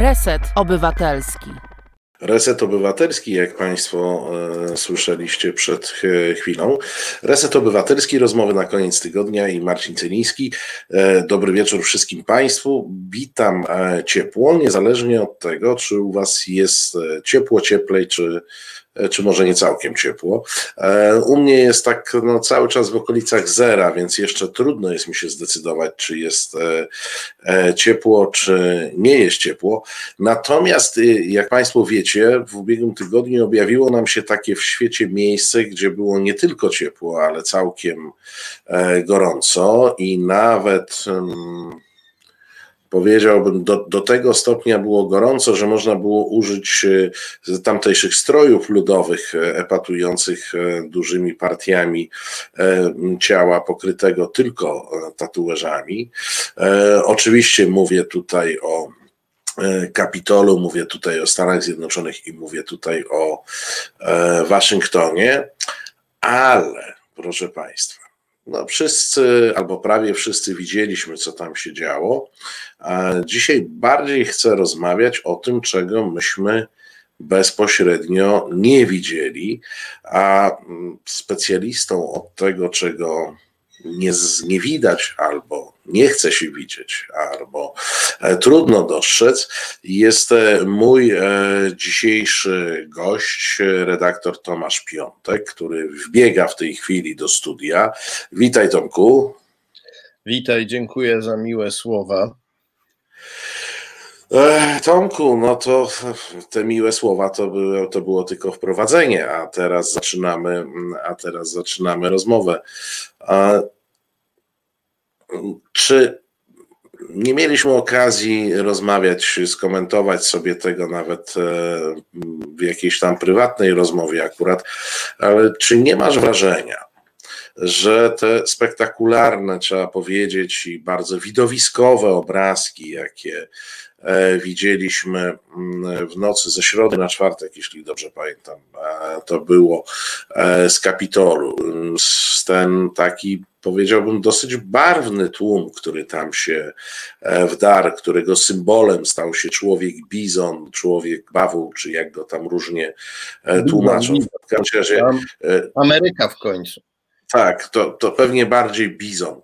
Reset Obywatelski. Reset Obywatelski, jak Państwo e, słyszeliście przed e, chwilą. Reset Obywatelski, rozmowy na koniec tygodnia i Marcin Celiński. E, dobry wieczór wszystkim Państwu. Witam e, ciepło, niezależnie od tego, czy u Was jest e, ciepło, cieplej, czy czy może nie całkiem ciepło. E, u mnie jest tak no, cały czas w okolicach zera, więc jeszcze trudno jest mi się zdecydować, czy jest e, ciepło, czy nie jest ciepło. Natomiast, y, jak Państwo wiecie, w ubiegłym tygodniu objawiło nam się takie w świecie miejsce, gdzie było nie tylko ciepło, ale całkiem gorąco i nawet powiedziałbym, do, do tego stopnia było gorąco, że można było użyć e, tamtejszych strojów ludowych e, epatujących e, dużymi partiami ciała pokrytego tylko tatuażami. Oczywiście mówię tutaj o Kapitolu, mówię tutaj o Stanach Zjednoczonych i mówię tutaj o Waszyngtonie, ale proszę Państwa, no wszyscy, albo prawie wszyscy widzieliśmy, co tam się działo. A dzisiaj bardziej chcę rozmawiać o tym, czego myśmy bezpośrednio nie widzieli, a specjalistą od tego, czego nie, nie widać albo nie chce się widzieć, albo e, trudno dostrzec, jest e, mój e, dzisiejszy gość, redaktor Tomasz Piątek, który wbiega w tej chwili do studia. Witaj Tomku. Witaj, dziękuję za miłe słowa. Tomku, no to te miłe słowa to było, to było tylko wprowadzenie, a teraz zaczynamy, a teraz zaczynamy rozmowę. Czy nie mieliśmy okazji rozmawiać, skomentować sobie tego nawet e, w jakiejś tam prywatnej rozmowie akurat, ale czy nie masz wrażenia, że te spektakularne, trzeba powiedzieć, i bardzo widowiskowe obrazki, jakie widzieliśmy mm, w nocy ze środy na czwartek, jeśli dobrze pamiętam, to było e, z Kapitolu, z ten taki powiedziałbym, dosyć barwny tłum, który tam się e, wdarł, którego symbolem stał się człowiek bizon, człowiek bawu, czy jak go tam różnie e, tłumaczą. W każdym razie, e, Ameryka w końcu. Tak, to, to pewnie bardziej bizon,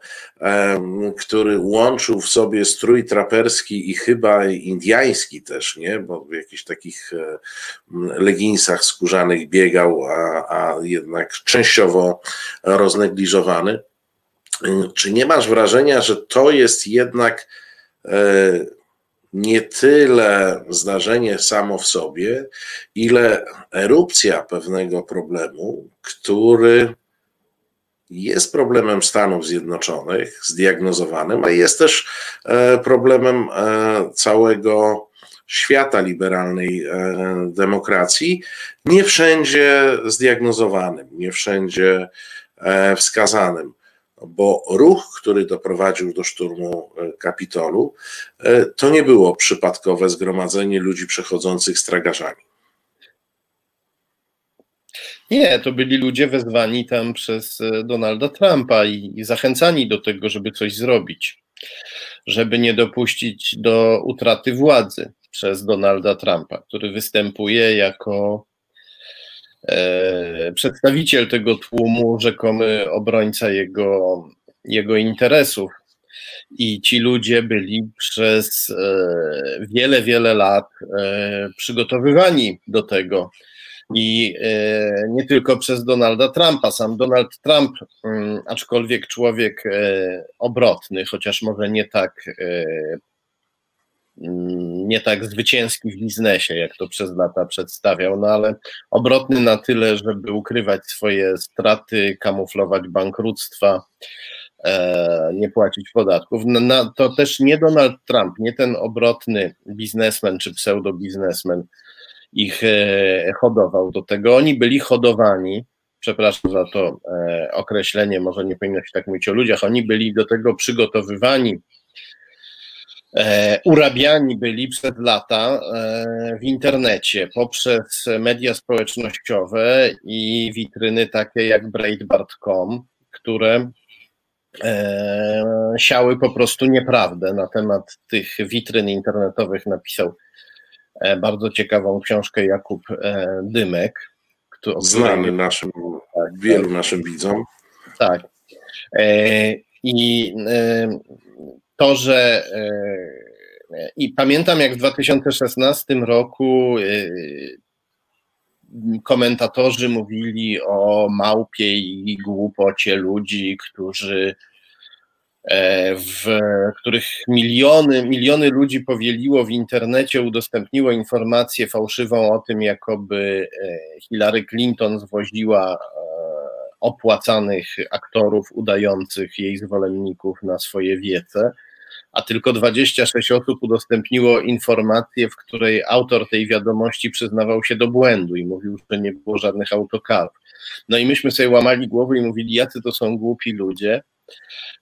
który łączył w sobie strój traperski i chyba indiański też, nie? Bo w jakichś takich leginsach skórzanych biegał, a, a jednak częściowo roznegliżowany. Czy nie masz wrażenia, że to jest jednak e, nie tyle zdarzenie samo w sobie, ile erupcja pewnego problemu, który jest problemem Stanów Zjednoczonych, zdiagnozowanym, a jest też e, problemem e, całego świata liberalnej demokracji, nie wszędzie zdiagnozowanym, nie wszędzie wskazanym bo ruch, który doprowadził do szturmu e, Kapitolu, e, to nie było przypadkowe zgromadzenie ludzi przechodzących z tragarzami. Nie, to byli ludzie wezwani tam przez e, Donalda Trumpa i, i zachęcani do tego, żeby coś zrobić, żeby nie dopuścić do utraty władzy przez Donalda Trumpa, który występuje jako E, przedstawiciel tego tłumu, rzekomy obrońca jego, jego interesów. I ci ludzie byli przez e, wiele, wiele lat e, przygotowywani do tego. I nie tylko przez Donalda Trumpa. Sam Donald Trump, mm, aczkolwiek człowiek obrotny, chociaż może nie tak Mm, nie tak zwycięski w biznesie, jak to przez lata przedstawiał, no ale obrotny na tyle, żeby ukrywać swoje straty, kamuflować bankructwa, e, nie płacić podatków. No, to też nie Donald Trump, nie ten obrotny biznesmen czy pseudobiznesmen ich e, hodował do tego. Oni byli hodowani, przepraszam za to e, określenie, może nie powinno się tak mówić o ludziach, oni byli do tego przygotowywani E, urabiani byli przez lata w internecie poprzez media społecznościowe i witryny takie jak Breitbart.com, które siały po prostu nieprawdę na temat tych witryn internetowych. Napisał bardzo ciekawą książkę Jakub Dymek. Znany naszym, tak, wielu tak. naszym widzom. Tak. I to, że i pamiętam, jak w 2016 roku komentatorzy mówili o małpie i głupocie ludzi, którzy e, w których miliony, miliony ludzi powieliło w internecie, udostępniło informację fałszywą o tym, jakoby e, Hillary Clinton zwoziła e, opłacanych aktorów udających jej zwolenników na swoje wiece a tylko 26 osób udostępniło informację, w której autor tej wiadomości przyznawał się do błędu i mówił, że nie było żadnych autokarów. No i myśmy sobie łamali głowy i mówili, jacy to są głupi ludzie.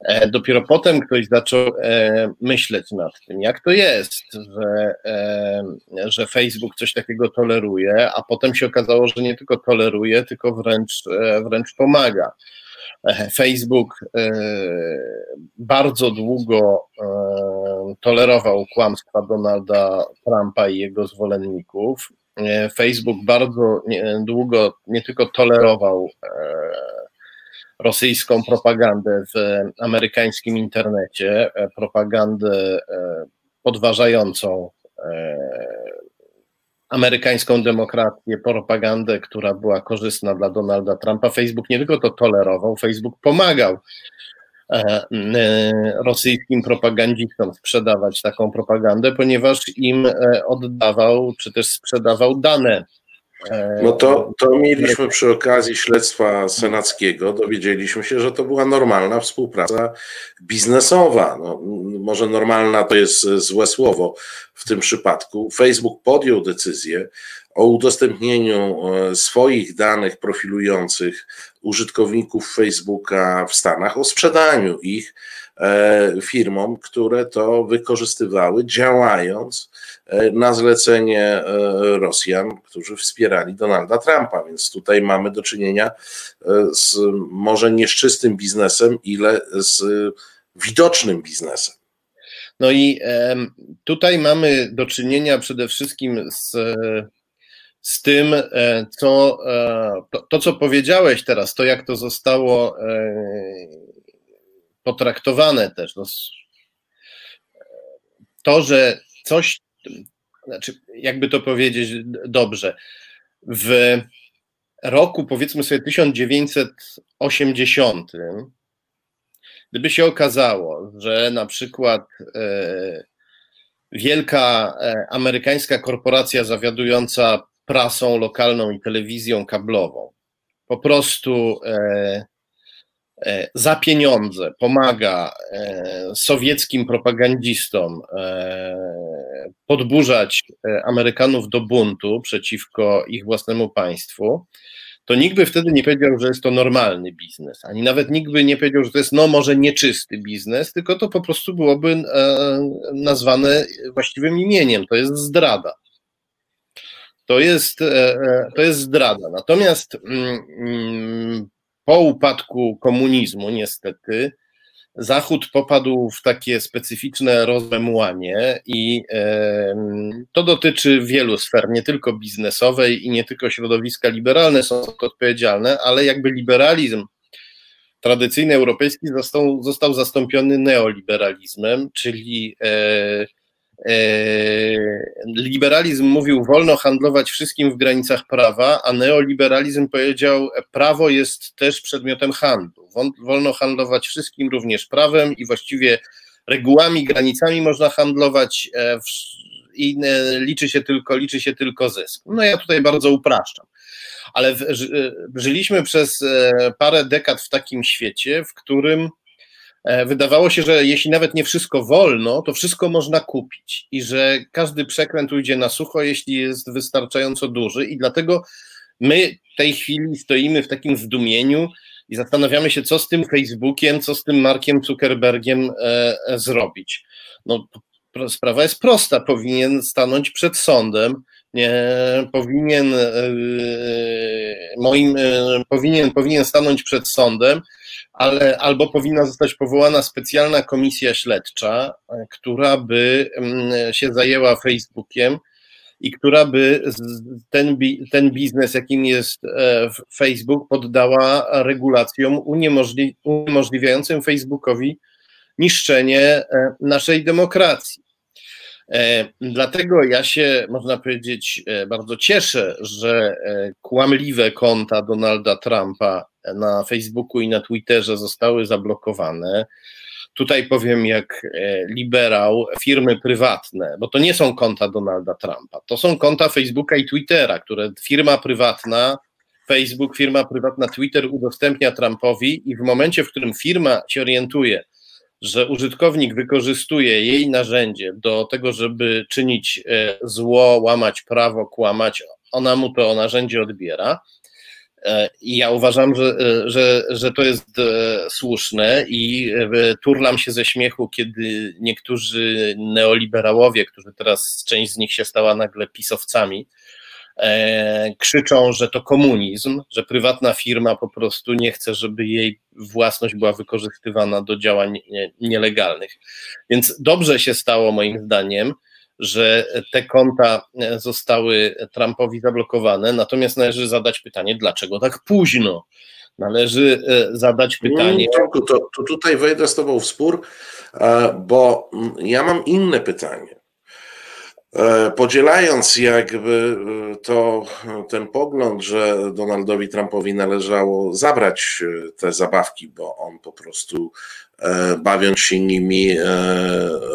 E, dopiero potem ktoś zaczął e, myśleć nad tym, jak to jest, że, e, że Facebook coś takiego toleruje, a potem się okazało, że nie tylko toleruje, tylko wręcz, wręcz pomaga. Facebook bardzo długo tolerował kłamstwa Donalda Trumpa i jego zwolenników. Facebook bardzo długo nie tylko tolerował rosyjską propagandę w amerykańskim internecie, propagandę podważającą amerykańską demokrację, propagandę, która była korzystna dla Donalda Trumpa. Facebook nie tylko to tolerował, Facebook pomagał e, rosyjskim propagandzistom sprzedawać taką propagandę, ponieważ im e, oddawał czy też sprzedawał dane no to, to mieliśmy przy okazji śledztwa senackiego, dowiedzieliśmy się, że to była normalna współpraca biznesowa. No, może normalna to jest złe słowo w tym przypadku. Facebook podjął decyzję o udostępnieniu e, swoich danych profilujących użytkowników Facebooka w Stanach, o sprzedaniu ich firmom, które to wykorzystywały, działając E, na zlecenie e, Rosjan, którzy wspierali Donalda Trumpa. Więc tutaj mamy do czynienia e, z może nie z czystym biznesem, ile z widocznym biznesem. No i tutaj mamy do czynienia przede wszystkim z, z tym, co, to, to, co powiedziałeś teraz, to jak to zostało potraktowane też. No, to, że coś znaczy, jakby to powiedzieć dobrze, w roku powiedzmy sobie 1980, gdyby się okazało, że na przykład e, wielka e, amerykańska korporacja zawiadująca prasą lokalną i telewizją kablową po prostu e, za pieniądze pomaga e, sowieckim propagandzistom e, podburzać Amerykanów do buntu przeciwko ich własnemu państwu, to nikt by wtedy nie powiedział, że jest to normalny biznes, ani nawet nikt by nie powiedział, że to jest no może nieczysty biznes, tylko to po prostu byłoby nazwane właściwym imieniem, to jest zdrada. To jest, to jest zdrada. Natomiast mm, mm, po upadku komunizmu, niestety, Zachód popadł w takie specyficzne rozmemłanie i to dotyczy wielu sfer, nie tylko biznesowej i nie tylko środowiska liberalne są odpowiedzialne, ale jakby liberalizm tradycyjny europejski został, został zastąpiony neoliberalizmem, czyli E, liberalizm mówił, wolno handlować wszystkim w granicach prawa, a neoliberalizm powiedział, prawo jest też przedmiotem handlu. Wolno handlować wszystkim, również prawem i właściwie regułami, granicami można handlować e, i liczy się tylko, liczy się tylko zysk. No ja tutaj bardzo upraszczam. Ale żyliśmy przez e, parę dekad w takim świecie, w którym E, wydawało się, że jeśli nawet nie wszystko wolno, to wszystko można kupić i że każdy przekręt ujdzie na sucho, jeśli jest wystarczająco duży i dlatego my w tej chwili stoimy w takim zdumieniu i zastanawiamy się, co z tym Facebookiem, co z tym Markiem Zuckerbergiem e, e zrobić. No, sprawa jest prosta, powinien stanąć przed sądem, nie, powinien e, moim, powinien, powinien stanąć przed sądem, ale albo powinna zostać powołana specjalna komisja śledcza, która by mm, się zajęła Facebookiem i która by ten, ten biznes, jakim jest e, Facebook, poddała regulacjom uniemożli, uniemożliwiającym Facebookowi niszczenie e, naszej demokracji. E, dlatego ja się, można powiedzieć, bardzo cieszę, że kłamliwe konta Donalda Trumpa na Facebooku i na Twitterze zostały zablokowane. Tutaj powiem jak e, liberał, firmy prywatne, bo to nie są konta Donalda Trumpa, to są konta Facebooka i Twittera, które firma prywatna, Facebook, firma prywatna Twitter udostępnia Trumpowi i w momencie, w którym firma się orientuje, że użytkownik wykorzystuje jej narzędzie do tego, żeby czynić e, zło, łamać prawo, kłamać, ona mu to narzędzie odbiera, I ja uważam, że, e, że, że to jest e, słuszne i turlam się ze śmiechu, kiedy niektórzy neoliberałowie, którzy teraz część z nich się stała nagle pisowcami, krzyczą, że to komunizm, że prywatna firma po prostu nie chce, żeby jej własność była wykorzystywana do działań nielegalnych. Więc dobrze się stało, moim zdaniem, że te konta zostały Trumpowi zablokowane, natomiast należy zadać pytanie, dlaczego tak późno? Należy e, zadać pytanie. To, to, to tutaj wejdę z Tobą w spór, e, bo ja mam inne pytanie. E, podzielając jakby to, ten pogląd, że Donaldowi Trumpowi należało zabrać te zabawki, bo on po prostu bawiąc się nimi, e,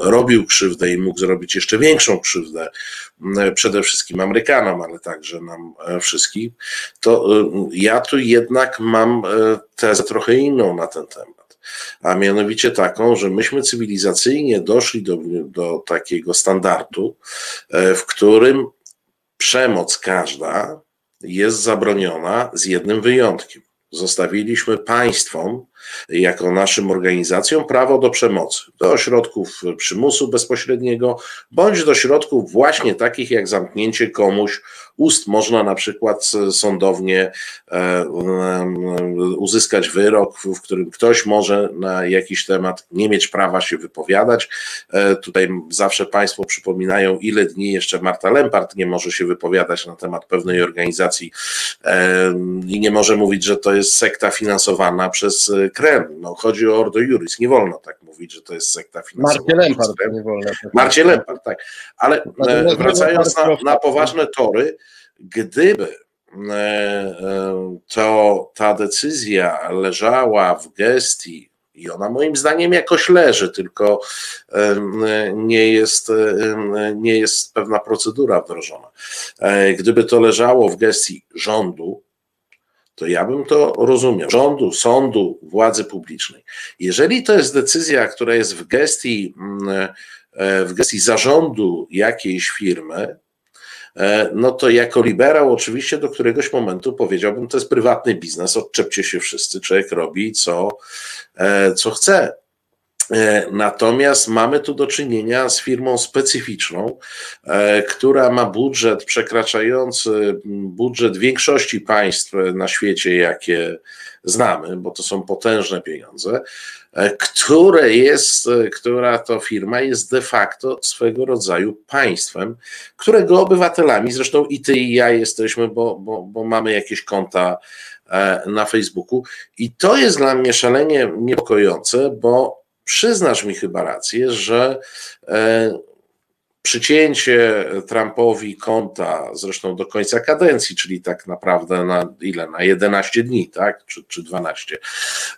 robił krzywdę i mógł zrobić jeszcze większą krzywdę przede wszystkim Amerykanom, ale także nam e, wszystkim, to ja tu jednak mam tezę trochę inną na ten temat. A mianowicie taką, że myśmy cywilizacyjnie doszli do, do takiego standardu, w którym przemoc każda jest zabroniona z jednym wyjątkiem. Zostawiliśmy państwom jako naszym organizacjom prawo do przemocy, do środków przymusu bezpośredniego, bądź do środków właśnie takich jak zamknięcie komuś ust. Można na przykład sądownie e, uzyskać wyrok, w którym ktoś może na jakiś temat nie mieć prawa się wypowiadać. E, tutaj zawsze Państwo przypominają, ile dni jeszcze Marta Lempart nie może się wypowiadać na temat pewnej organizacji e, i nie może mówić, że to jest sekta finansowana przez Kreml. No, chodzi o Ordo Juris. Nie wolno tak mówić, że to jest sekta finansowana. Marcie Lempart nie wolno. Tak Marcie Lempart, tak. Ale e, wracając na, na poważne tory, gdyby e, e, to ta decyzja leżała w gestii i ona moim zdaniem jakoś leży, tylko nie jest, nie jest pewna procedura wdrożona. Gdyby to leżało w gestii rządu, to ja bym to rozumiał. Rządu, sądu, władzy publicznej. Jeżeli to jest decyzja, która jest w gestii, mm, e, w gestii zarządu jakiejś firmy, e, no to jako liberał oczywiście do któregoś momentu powiedziałbym, to jest prywatny biznes, odczepcie się wszyscy, człowiek robi co, e, co chce. E, natomiast mamy tu do czynienia z firmą specyficzną, e, która ma budżet przekraczający budżet większości państw na świecie, jakie znamy, bo to są potężne pieniądze, e, które jest, która to firma jest de facto swego rodzaju państwem, którego obywatelami, zresztą i ty i ja jesteśmy, bo, bo, bo mamy jakieś konta na Facebooku. I to jest dla mnie szalenie niepokojące, bo przyznasz mi chyba rację, że e, przycięcie Trumpowi konta, zresztą do końca kadencji, czyli tak naprawdę na ile? Na 11 dni, tak? Czy, czy 12,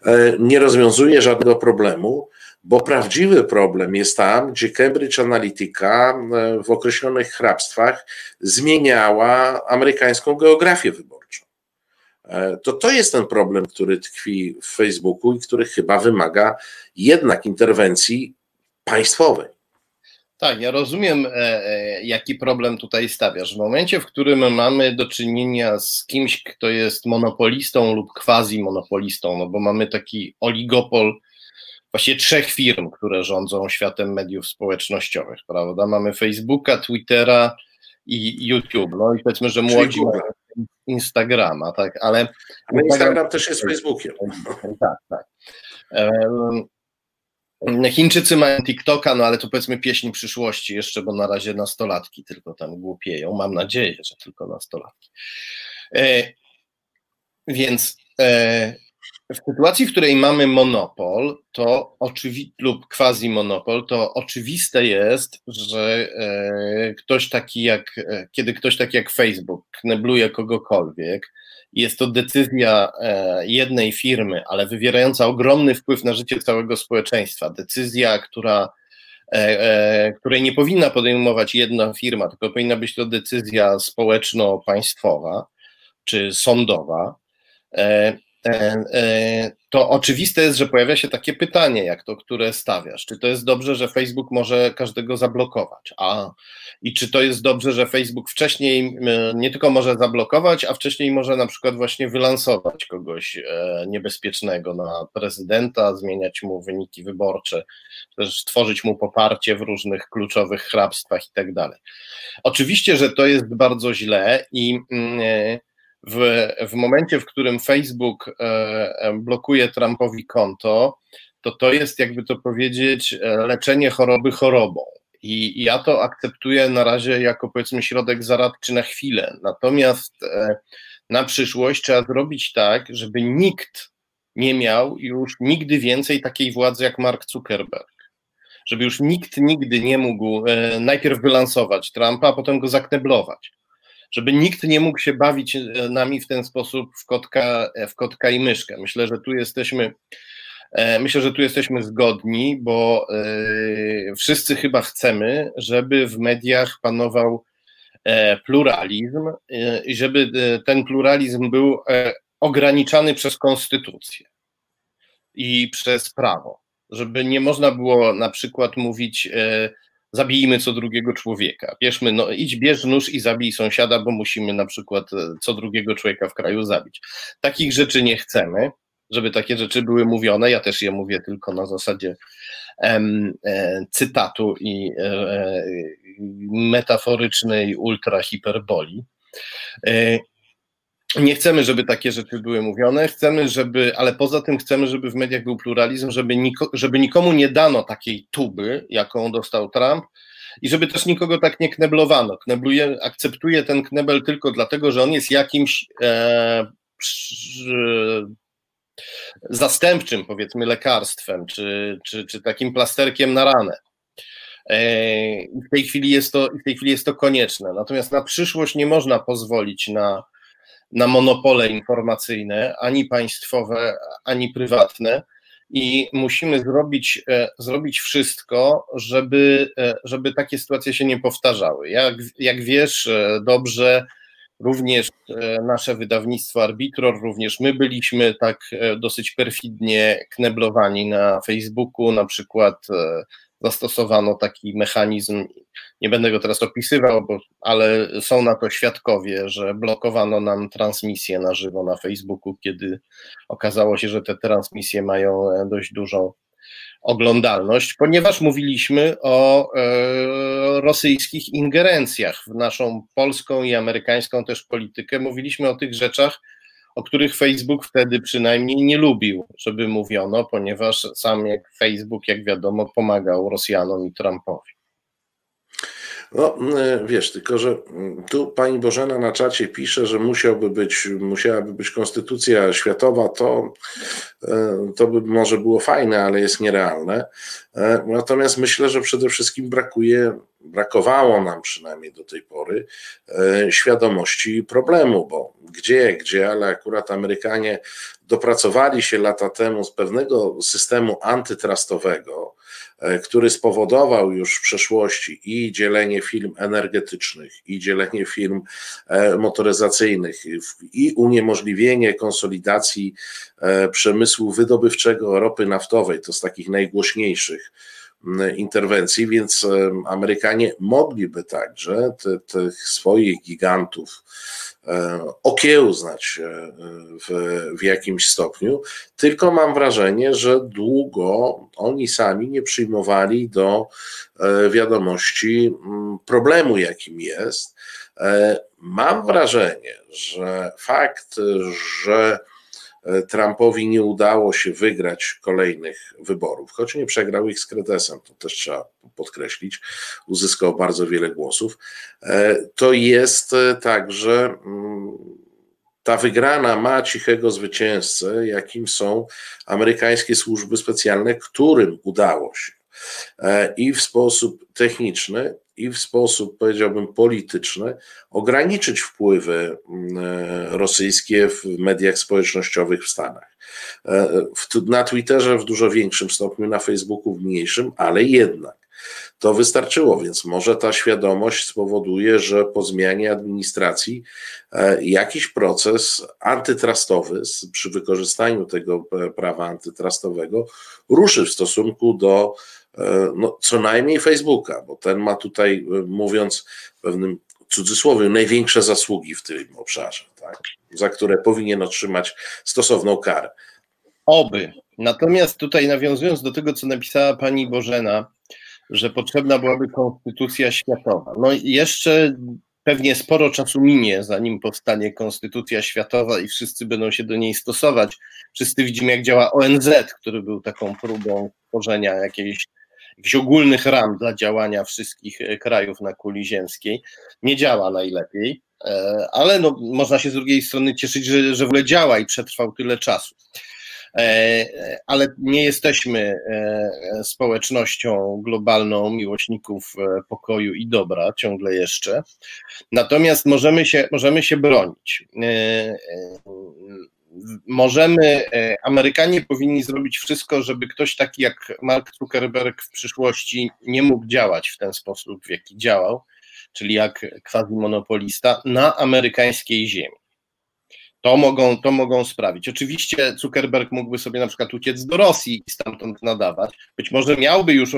e, nie rozwiązuje żadnego problemu, bo prawdziwy problem jest tam, gdzie Cambridge Analytica e, w określonych hrabstwach zmieniała amerykańską geografię wyborczą. E, to to jest ten problem, który tkwi w Facebooku i który chyba wymaga jednak interwencji państwowej. Tak, ja rozumiem, e, e, jaki problem tutaj stawiasz. W momencie, w którym mamy do czynienia z kimś, kto jest monopolistą lub quasi-monopolistą, no bo mamy taki oligopol właśnie trzech firm, które rządzą światem mediów społecznościowych, prawda? Mamy Facebooka, Twittera i YouTube. No i powiedzmy, że młodzi mają Instagrama, tak, ale... Ale Instagram też jest Facebookiem. Tak, tak. Chińczycy mają TikToka, no ale to powiedzmy pieśń przyszłości jeszcze, bo na razie nastolatki tylko tam głupieją. Mam nadzieję, że tylko nastolatki. E, więc e, w sytuacji, w której mamy monopol, to oczywi- lub quasi-monopol, to oczywiste jest, że e, ktoś taki jak, e, kiedy ktoś taki jak Facebook knebluje kogokolwiek, jest to decyzja e, jednej firmy, ale wywierająca ogromny wpływ na życie całego społeczeństwa. Decyzja, która, e, e, której nie powinna podejmować jedna firma, tylko powinna być to decyzja społeczno-państwowa czy sądowa. E, e, to oczywiste jest, że pojawia się takie pytanie, jak to, które stawiasz. Czy to jest dobrze, że Facebook może każdego zablokować? A i czy to jest dobrze, że Facebook wcześniej e, nie tylko może zablokować, a wcześniej może na przykład właśnie wylansować kogoś niebezpiecznego na prezydenta, zmieniać mu wyniki wyborcze, też tworzyć mu poparcie w różnych kluczowych hrabstwach i tak dalej. Oczywiście, że to jest bardzo źle i mm, w, w momencie, w którym Facebook e, e, blokuje Trumpowi konto, to to jest, jakby to powiedzieć, e, leczenie choroby chorobą. I ja to akceptuję na razie jako powiedzmy środek zaradczy na chwilę. Natomiast na przyszłość trzeba zrobić tak, żeby nikt nie miał już nigdy więcej takiej władzy jak Mark Zuckerberg. Żeby już nikt nigdy nie mógł najpierw wylansować Trumpa, a potem go zakneblować żeby nikt nie mógł się bawić e, nami w ten sposób w kotka, e, w kotka i myszkę. Myślę, że tu jesteśmy. E, myślę, że tu jesteśmy zgodni, bo wszyscy chyba chcemy, żeby w mediach panował pluralizm i żeby ten pluralizm był ograniczany przez konstytucję i przez prawo. Żeby nie można było na przykład mówić, zabijmy co drugiego człowieka. Bierzmy, no idź, bierz nóż i zabij sąsiada, bo musimy na przykład e, co drugiego człowieka w kraju zabić. Takich rzeczy nie chcemy, żeby takie rzeczy były mówione. Ja też je mówię tylko na zasadzie em, e, cytatu i e, e metaforycznej ultrahiperboli. E, nie chcemy, żeby takie rzeczy były mówione, chcemy, żeby, ale poza tym chcemy, żeby w mediach był pluralizm, żeby, niko, żeby nikomu nie dano takiej tuby, jaką dostał Trump, i żeby też nikogo tak nie kneblowano. Knebluje, akceptuje ten knebel tylko dlatego, że on jest jakimś e, przy, zastępczym, powiedzmy, lekarstwem, czy, czy, czy takim plasterkiem na ranę. E, w tej chwili jest to, w tej chwili jest to konieczne. Natomiast na przyszłość nie można pozwolić na na monopole informacyjne, ani państwowe, ani prywatne. I musimy zrobić, e, zrobić wszystko, żeby, e, żeby takie sytuacje się nie powtarzały. Jak, jak wiesz e, dobrze, również nasze wydawnictwo Arbitror, również my byliśmy tak dosyć perfidnie kneblowani na Facebooku, na przykład zastosowano taki mechanizm, nie będę go teraz opisywał, bo, ale są na to świadkowie, że blokowano nam transmisję na żywo na Facebooku, kiedy okazało się, że te transmisje mają e, dość dużą oglądalność, ponieważ mówiliśmy o e, rosyjskich ingerencjach w naszą polską i amerykańską też politykę. Mówiliśmy o tych rzeczach, o których Facebook wtedy przynajmniej nie lubił, żeby mówiono, ponieważ sam jak Facebook, jak wiadomo, pomagał Rosjanom i Trumpowi. No, e, wiesz, tylko że mm, tu pani Bożena na czacie pisze, że musiałby być, musiałaby być konstytucja światowa, to, e, to by może było fajne, ale jest nierealne. E, natomiast myślę, że przede wszystkim brakuje, brakowało nam przynajmniej do tej pory świadomości problemu, bo gdzie, gdzie, ale akurat Amerykanie dopracowali się lata temu z pewnego systemu antytrustowego, który spowodował już w przeszłości i dzielenie firm energetycznych, i dzielenie firm e, motoryzacyjnych, i uniemożliwienie konsolidacji e, przemysłu wydobywczego ropy naftowej, to z takich najgłośniejszych interwencji, więc Amerykanie mogliby także tych swoich gigantów E, okiełznać e, w, w jakimś stopniu, tylko mam wrażenie, że długo oni sami nie przyjmowali do e, wiadomości problemu, jakim jest. Mam wrażenie, że fakt, że Trumpowi nie udało się wygrać kolejnych wyborów, choć nie przegrał ich z kretesem, to też trzeba podkreślić, uzyskał bardzo wiele głosów, to jest także mm, ta wygrana ma cichego zwycięzcę, jakim są amerykańskie służby specjalne, którym udało się e, i w sposób techniczny, i w sposób, powiedziałbym, polityczny ograniczyć wpływy mm, e, rosyjskie w mediach społecznościowych w Stanach. E, na Twitterze w dużo większym stopniu, na Facebooku w mniejszym, ale jednak to wystarczyło, więc może ta świadomość spowoduje, że po zmianie administracji e, jakiś proces antytrustowy przy wykorzystaniu tego e, prawa antytrustowego ruszy w stosunku do e, no, co najmniej Facebooka, bo ten ma tutaj, mówiąc pewnym cudzysłowie, największe zasługi w tym obszarze, tak? za które powinien otrzymać stosowną karę. Oby. Natomiast tutaj nawiązując do tego, co napisała pani Bożena, że potrzebna byłaby konstytucja światowa. No i jeszcze pewnie sporo czasu minie, zanim powstanie konstytucja światowa i wszyscy będą się do niej stosować. Wszyscy widzimy, jak działa ONZ, który był taką próbą tworzenia jakiejś, jakichś ogólnych ram dla działania wszystkich e, krajów na kuli ziemskiej. Nie działa najlepiej, e, ale no, można się z drugiej strony cieszyć, że, że w ogóle działa i przetrwał tyle czasu. E, ale nie jesteśmy e, społecznością globalną miłośników e, pokoju i dobra ciągle jeszcze. Natomiast możemy się, możemy się bronić. Możemy, Amerykanie powinni zrobić wszystko, żeby ktoś taki jak Mark Zuckerberg w przyszłości nie mógł działać w ten sposób, w jaki działał, czyli jak quasi monopolista na amerykańskiej ziemi. To mogą, to mogą sprawić. Oczywiście Zuckerberg mógłby sobie na przykład uciec do Rosji i stamtąd nadawać. Być może miałby już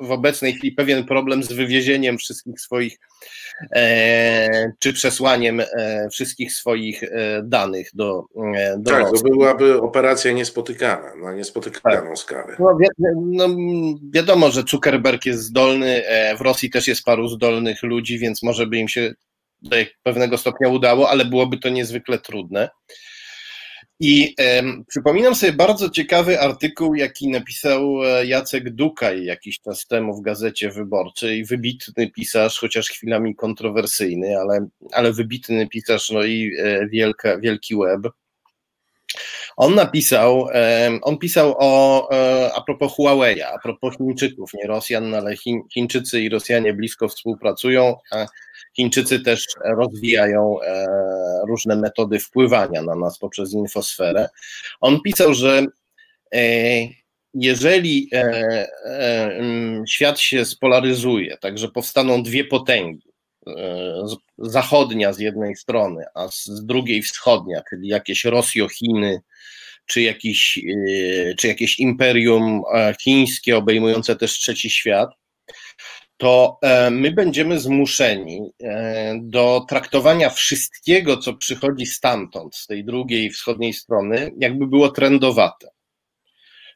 w, obecnej chwili pewien problem z wywiezieniem wszystkich swoich, e, czy przesłaniem e, wszystkich swoich e, danych do, e, do tak, Rosji. to byłaby operacja niespotykana, na niespotykaną tak. skalę. No, wi no, wiadomo, że Zuckerberg jest zdolny, e, w Rosji też jest paru zdolnych ludzi, więc może by im się do pewnego stopnia udało, ale byłoby to niezwykle trudne. I e, przypominam sobie bardzo ciekawy artykuł, jaki napisał e, Jacek Dukaj jakiś czas temu w Gazecie Wyborczej. Wybitny pisarz, chociaż chwilami kontrowersyjny, ale, ale wybitny pisarz, no i e, wielka, wielki web. On napisał, on pisał o, e, a propos Huawei, a propos Chińczyków, nie Rosjan, no ale Chińczycy i Rosjanie blisko współpracują, a Chińczycy też rozwijają e, różne metody wpływania na nas poprzez infosferę. On pisał, że e, jeżeli świat się spolaryzuje, także powstaną dwie potęgi, zachodnia z jednej strony, a z drugiej wschodnia, czyli jakieś Rosjo-Chiny, czy, e, czy jakieś imperium e, chińskie obejmujące też trzeci świat, to e, my będziemy zmuszeni do traktowania wszystkiego, co przychodzi stamtąd, z tej drugiej wschodniej strony, jakby było trendowate.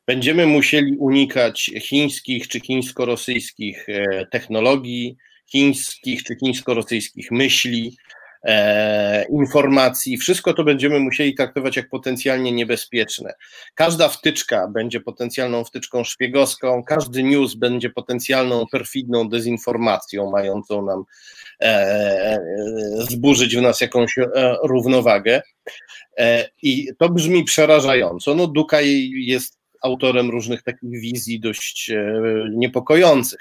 Będziemy musieli unikać chińskich czy chińsko-rosyjskich technologii, chińskich czy chińsko-rosyjskich myśli, e, informacji, wszystko to będziemy musieli traktować jak potencjalnie niebezpieczne. Każda wtyczka będzie potencjalną wtyczką szpiegowską, każdy news będzie potencjalną perfidną dezinformacją, mającą nam e, e zburzyć w nas jakąś e, równowagę. E, I to brzmi przerażająco. No, Dukaj jest autorem różnych takich wizji dość e, niepokojących,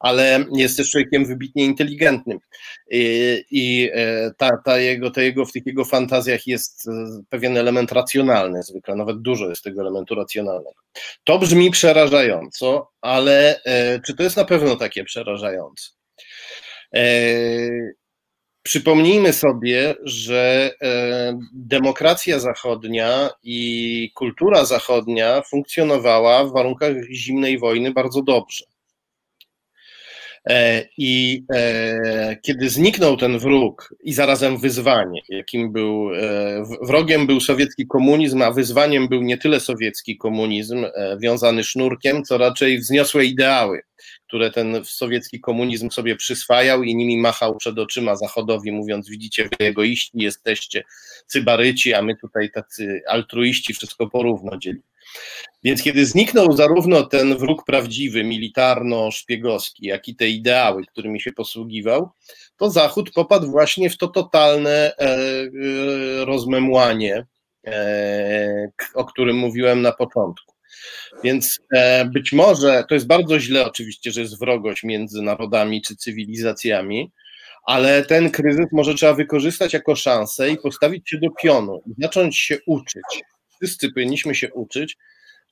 ale jest człowiekiem wybitnie inteligentnym i, i e, ta, ta jego, ta jego, w tych jego fantazjach jest e, pewien element racjonalny, zwykle nawet dużo jest tego elementu racjonalnego. To brzmi przerażająco, ale czy to jest na pewno takie przerażające? Przypomnijmy sobie, że e, demokracja zachodnia i kultura zachodnia funkcjonowała w warunkach zimnej wojny bardzo dobrze. E, I e, kiedy zniknął ten wróg i zarazem wyzwanie, jakim był, wrogiem był sowiecki komunizm, a wyzwaniem był nie tyle sowiecki komunizm wiązany sznurkiem, co raczej wzniosłe ideały, które ten sowiecki komunizm sobie przyswajał i nimi machał przed oczyma Zachodowi, mówiąc: Widzicie, wy egoiści jesteście, cybaryci, a my tutaj tacy altruiści, wszystko porówno dzieli. Więc kiedy zniknął zarówno ten wróg prawdziwy, militarno-szpiegowski, jak i te ideały, którymi się posługiwał, to Zachód popadł właśnie w to totalne e, e, rozmemłanie, e, o którym mówiłem na początku. Więc być może to jest bardzo źle, oczywiście, że jest wrogość między narodami czy cywilizacjami, ale ten kryzys może trzeba wykorzystać jako szansę i postawić się do pionu zacząć się uczyć. Wszyscy powinniśmy się uczyć,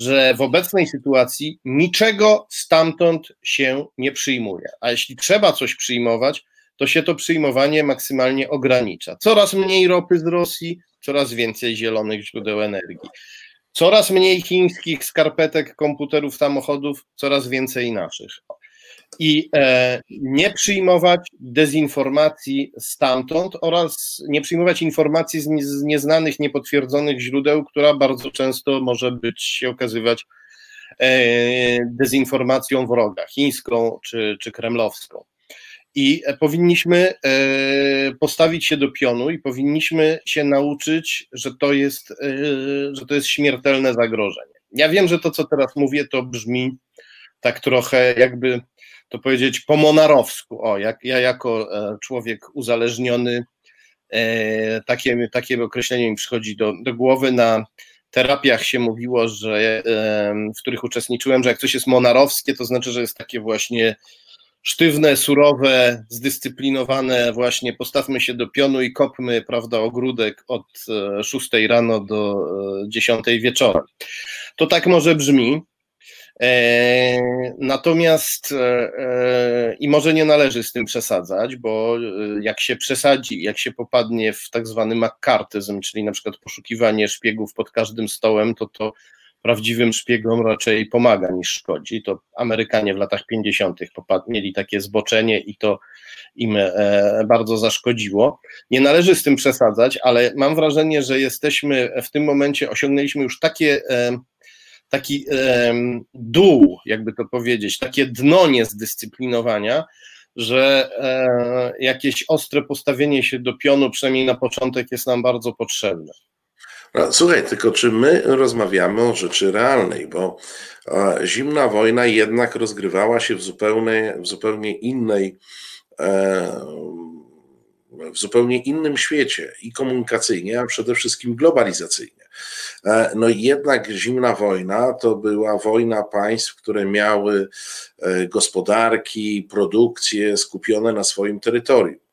że w obecnej sytuacji niczego stamtąd się nie przyjmuje. A jeśli trzeba coś przyjmować, to się to przyjmowanie maksymalnie ogranicza. Coraz mniej ropy z Rosji, coraz więcej zielonych źródeł energii. Coraz mniej chińskich skarpetek, komputerów, samochodów, coraz więcej naszych. I e, nie przyjmować dezinformacji stamtąd oraz nie przyjmować informacji z, nieznanych, niepotwierdzonych źródeł, która bardzo często może być się okazywać e, dezinformacją wroga, chińską czy, czy kremlowską. I powinniśmy e, postawić się do pionu i powinniśmy się nauczyć, że to jest, że to jest śmiertelne zagrożenie. Ja wiem, że to, co teraz mówię, to brzmi tak trochę jakby to powiedzieć po monarowsku. O, jak ja jako e, człowiek uzależniony, takie, takie określenie mi przychodzi do, do głowy. Na terapiach się mówiło, że w których uczestniczyłem, że jak coś jest monarowskie, to znaczy, że jest takie właśnie sztywne, surowe, zdyscyplinowane, właśnie postawmy się do pionu i kopmy, prawda, ogródek od 6 e, rano do 10 e, wieczorem. To tak może brzmi. E, natomiast i może nie należy z tym przesadzać, bo jak się przesadzi, jak się popadnie w tak zwany makartyzm, czyli na przykład poszukiwanie szpiegów pod każdym stołem, to to prawdziwym szpiegom raczej pomaga niż szkodzi. To Amerykanie w latach 50. mieli takie zboczenie i to im e, bardzo zaszkodziło. Nie należy z tym przesadzać, ale mam wrażenie, że jesteśmy w tym momencie, osiągnęliśmy już takie e, taki dół, jakby to powiedzieć, takie dno niezdyscyplinowania, że e, jakieś ostre postawienie się do pionu, przynajmniej na początek, jest nam bardzo potrzebne. No, słuchaj, tylko czy my rozmawiamy o rzeczy realnej, bo zimna wojna jednak rozgrywała się w zupełnie, w zupełnie innej, e, w zupełnie innym świecie i komunikacyjnie, a przede wszystkim globalizacyjnie. E, no jednak zimna wojna to była wojna państw, które miały e, gospodarki, produkcje skupione na swoim terytorium.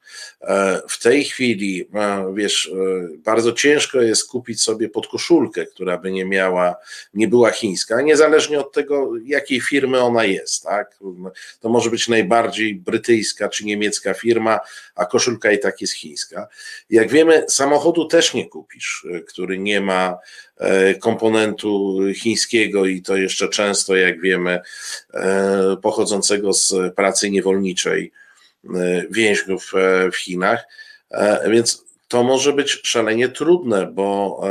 E, w tej chwili, e, wiesz, e, bardzo ciężko jest kupić sobie podkoszulkę, która by nie miała, nie była chińska, niezależnie od tego, jakiej firmy ona jest, tak? To może być najbardziej brytyjska czy niemiecka firma, a koszulka i tak jest chińska. Jak wiemy, samochodu też nie kupisz, który nie ma komponentu chińskiego i to jeszcze często, jak wiemy, pochodzącego z pracy niewolniczej więźniów e, w Chinach, e, więc to może być szalenie trudne, bo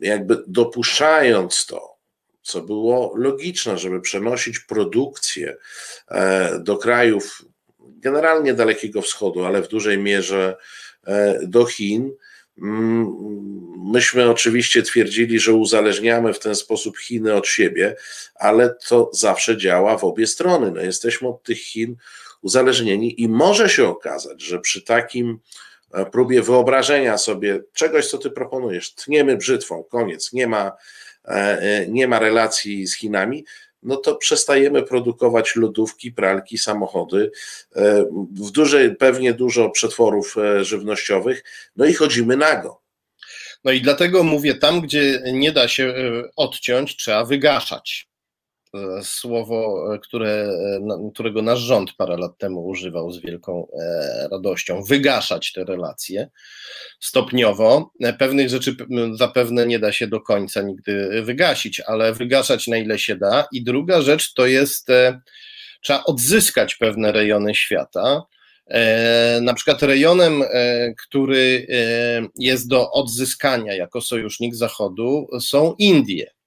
jakby dopuszczając to, co było logiczne, żeby przenosić produkcję do krajów generalnie Dalekiego Wschodu, ale w dużej mierze do Chin, mm, Myśmy oczywiście twierdzili, że uzależniamy w ten sposób Chiny od siebie, ale to zawsze działa w obie strony. No, jesteśmy od tych Chin uzależnieni i może się okazać, że przy takim e, próbie wyobrażenia sobie czegoś, co ty proponujesz, tniemy brzytwą, koniec, nie ma, e, e, nie ma relacji z Chinami, no to przestajemy produkować lodówki, pralki, samochody, w dużej, pewnie dużo przetworów żywnościowych, no i chodzimy nago. No i dlatego mówię, tam gdzie nie da się odciąć, trzeba wygaszać. E, słowo, e, które, e, którego nasz rząd parę lat temu używał z wielką radością, wygaszać te relacje stopniowo. Pewnych rzeczy zapewne nie da się do końca nigdy wygasić, ale wygaszać na ile się da. I druga rzecz to jest, trzeba odzyskać pewne rejony świata. Na przykład rejonem, który jest do odzyskania jako sojusznik Zachodu, są Indie E,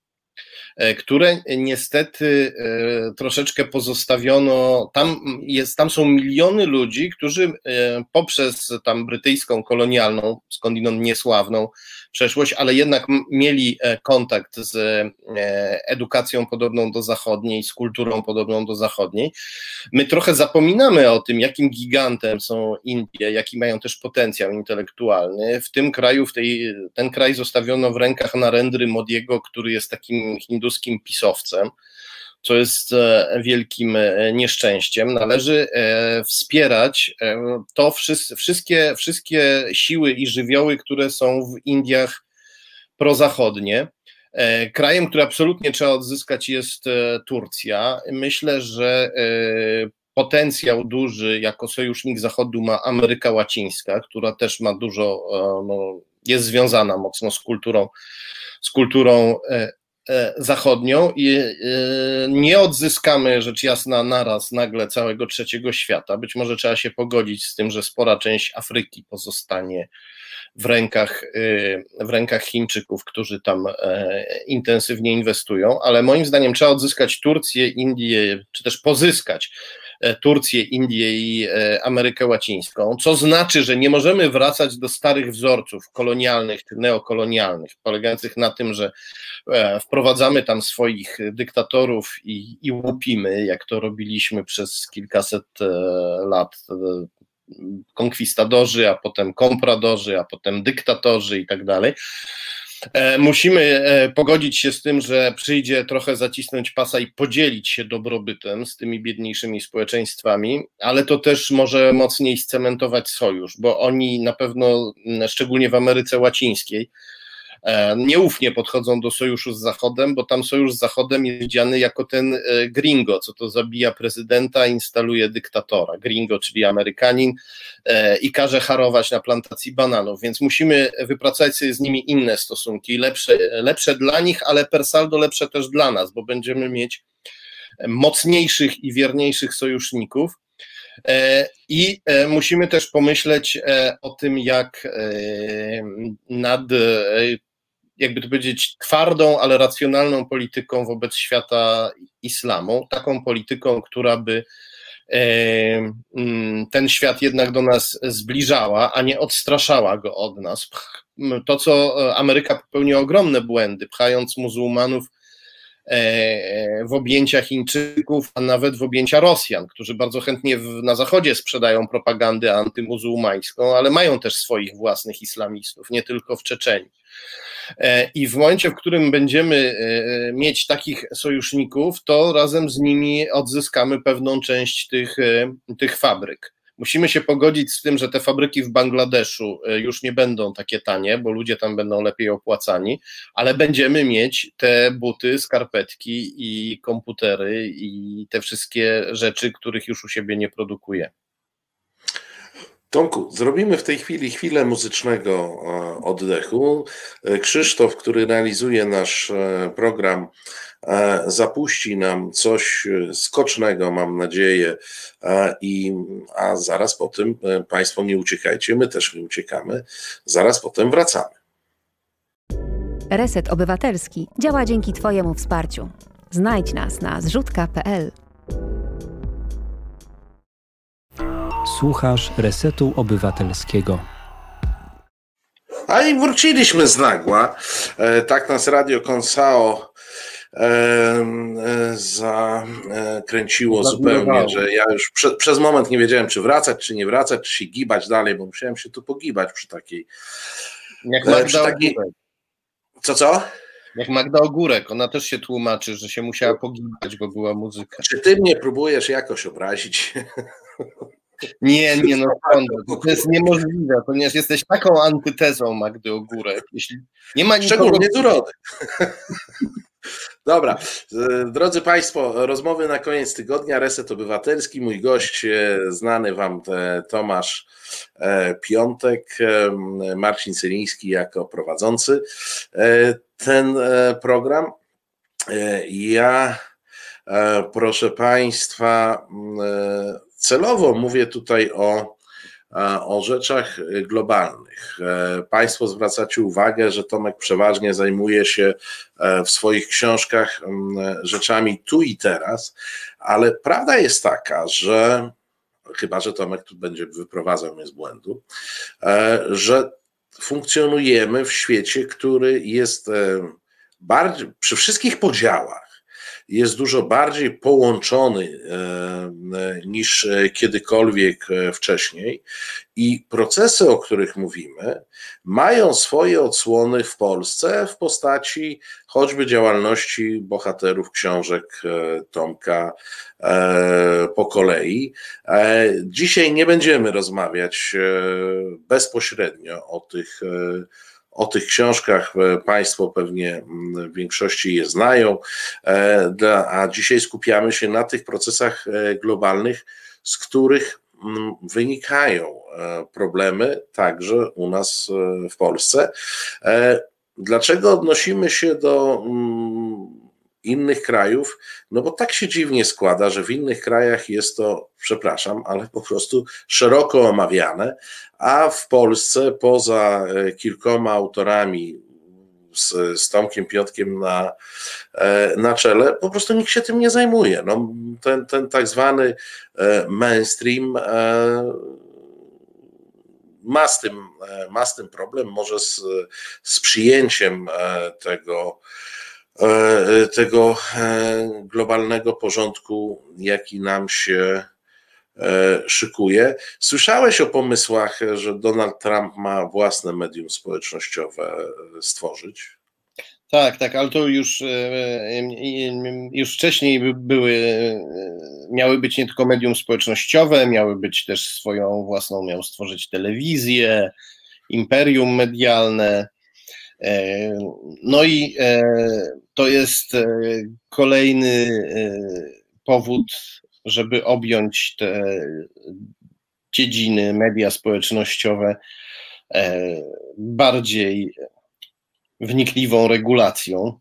które niestety e, troszeczkę pozostawiono. Tam, jest, tam są miliony ludzi, którzy e, poprzez tam brytyjską kolonialną, skądinąd niesławną przeszłość, ale jednak mieli kontakt z edukacją podobną do zachodniej, z kulturą podobną do zachodniej. My trochę zapominamy o tym, jakim gigantem są Indie, jaki mają też potencjał intelektualny. W tym kraju, w tej, ten kraj zostawiono w rękach Narendry Modiego, który jest takim hinduskim pisowcem, co jest e, wielkim e, nieszczęściem. Należy e, wspierać to wszystkie, wszystkie siły i żywioły, które są w Indiach prozachodnie. Krajem, który absolutnie trzeba odzyskać jest Turcja. Myślę, że potencjał duży jako sojusznik Zachodu ma Ameryka Łacińska, która też ma dużo, no, jest związana mocno z kulturą, z kulturą zachodnią i e, nie odzyskamy rzecz jasna naraz nagle całego trzeciego świata. Być może trzeba się pogodzić z tym, że spora część Afryki pozostanie w rękach, e, w rękach Chińczyków, którzy tam intensywnie inwestują, ale moim zdaniem trzeba odzyskać Turcję, Indię, czy też pozyskać E, Turcję, Indię i e, Amerykę Łacińską, co znaczy, że nie możemy wracać do starych wzorców kolonialnych czy neokolonialnych, polegających na tym, że e, wprowadzamy tam swoich dyktatorów i, i łupimy, jak to robiliśmy przez kilkaset lat konkwistadorzy, a potem kompradorzy, a potem dyktatorzy i tak dalej. E, musimy e, pogodzić się z tym, że przyjdzie trochę zacisnąć pasa i podzielić się dobrobytem z tymi biedniejszymi społeczeństwami, ale to też może mocniej scementować sojusz, bo oni na pewno, szczególnie w Ameryce Łacińskiej, nieufnie podchodzą do sojuszu z Zachodem, bo tam sojusz z Zachodem jest widziany jako ten e, gringo, co to zabija prezydenta, instaluje dyktatora. Gringo, czyli Amerykanin e, i każe harować na plantacji bananów, więc musimy wypracować sobie z nimi inne stosunki, lepsze, lepsze dla nich, ale per saldo lepsze też dla nas, bo będziemy mieć mocniejszych i wierniejszych sojuszników. I musimy też pomyśleć o tym, jak nad jakby to powiedzieć, twardą, ale racjonalną polityką wobec świata islamu, taką polityką, która by e, mm, ten świat jednak do nas zbliżała, a nie odstraszała go od nas. To, co Ameryka popełniła ogromne błędy, pchając muzułmanów e, w objęcia Chińczyków, a nawet w objęcia Rosjan, którzy bardzo chętnie na Zachodzie sprzedają propagandę antymuzułmańską, ale mają też swoich własnych islamistów, nie tylko w Czeczeniu. E, I w momencie, w którym będziemy e, mieć takich sojuszników, to razem z nimi odzyskamy pewną część tych, e, tych fabryk. Musimy się pogodzić z tym, że te fabryki w Bangladeszu już nie będą takie tanie, bo ludzie tam będą lepiej opłacani, ale będziemy mieć te buty, skarpetki i komputery i te wszystkie rzeczy, których już u siebie nie produkuje. Tomku, zrobimy w tej chwili chwilę muzycznego e, oddechu. E, Krzysztof, który realizuje nasz e, program, zapuści nam coś skocznego, mam nadzieję, i, a zaraz po tym Państwo nie uciekajcie, my też nie uciekamy, zaraz potem wracamy. Reset Obywatelski działa dzięki Twojemu wsparciu. Znajdź nas na zrzutka.pl. Słuchasz Resetu Obywatelskiego. A i wróciliśmy z nagła. E, tak nas Radio Konsao e, e, zakręciło zupełnie, że ja już prze, przez moment nie wiedziałem, czy wracać, czy nie wracać, czy się gibać dalej, bo musiałem się tu pogibać przy takiej. Jak Magda przy takiej... Co, co? Jak Magda Ogórek, ona też się tłumaczy, że się musiała pogibać, bo była muzyka. Czy ty mnie próbujesz jakoś obrazić? Nie, nie, no to jest niemożliwe, ponieważ jesteś taką antytezą Magdy Ogórek. Jeśli nie ma nikogo... Szczególnie urody. Dobra, drodzy Państwo, rozmowy na koniec tygodnia, Reset Obywatelski, mój gość, e, znany Wam e, Tomasz e, Piątek, Marcin Celiński jako prowadzący ten program. Ja, proszę Państwa, celowo mówię tutaj o o rzeczach globalnych. Państwo zwracacie uwagę, że Tomek przeważnie zajmuje się w swoich książkach rzeczami tu i teraz, ale prawda jest taka, że chyba że Tomek tu będzie wyprowadzał mnie z błędu, że funkcjonujemy w świecie, który jest bardziej, przy wszystkich podziałach, jest dużo bardziej połączony e, e, niż kiedykolwiek e, wcześniej i procesy, o których mówimy, mają swoje odsłony w Polsce w postaci choćby działalności bohaterów książek Tomka po kolei. Dzisiaj nie będziemy rozmawiać bezpośrednio o tych o tych książkach e, Państwo pewnie w większości je znają, e, a dzisiaj skupiamy się na tych procesach e, globalnych, z których wynikają problemy także u nas w Polsce. Dlaczego odnosimy się do innych krajów, no bo tak się dziwnie składa, że w innych krajach jest to, przepraszam, ale po prostu szeroko omawiane, a w Polsce poza e, kilkoma autorami z, z Tomkiem Piotkiem na, e, na czele, po prostu nikt się tym nie zajmuje. No, ten, ten tak zwany e, mainstream ma z tym, ma z tym problem, może z, z przyjęciem tego tego e, globalnego porządku, jaki nam się e, szykuje. Słyszałeś o pomysłach, że Donald Trump ma własne medium społecznościowe stworzyć? Tak, tak, ale to już, już wcześniej były, miały być nie tylko medium społecznościowe, miały być też swoją własną, miał stworzyć telewizję, imperium medialne. No i to jest e, kolejny e, powód, żeby objąć te dziedziny, media społecznościowe e, bardziej wnikliwą regulacją.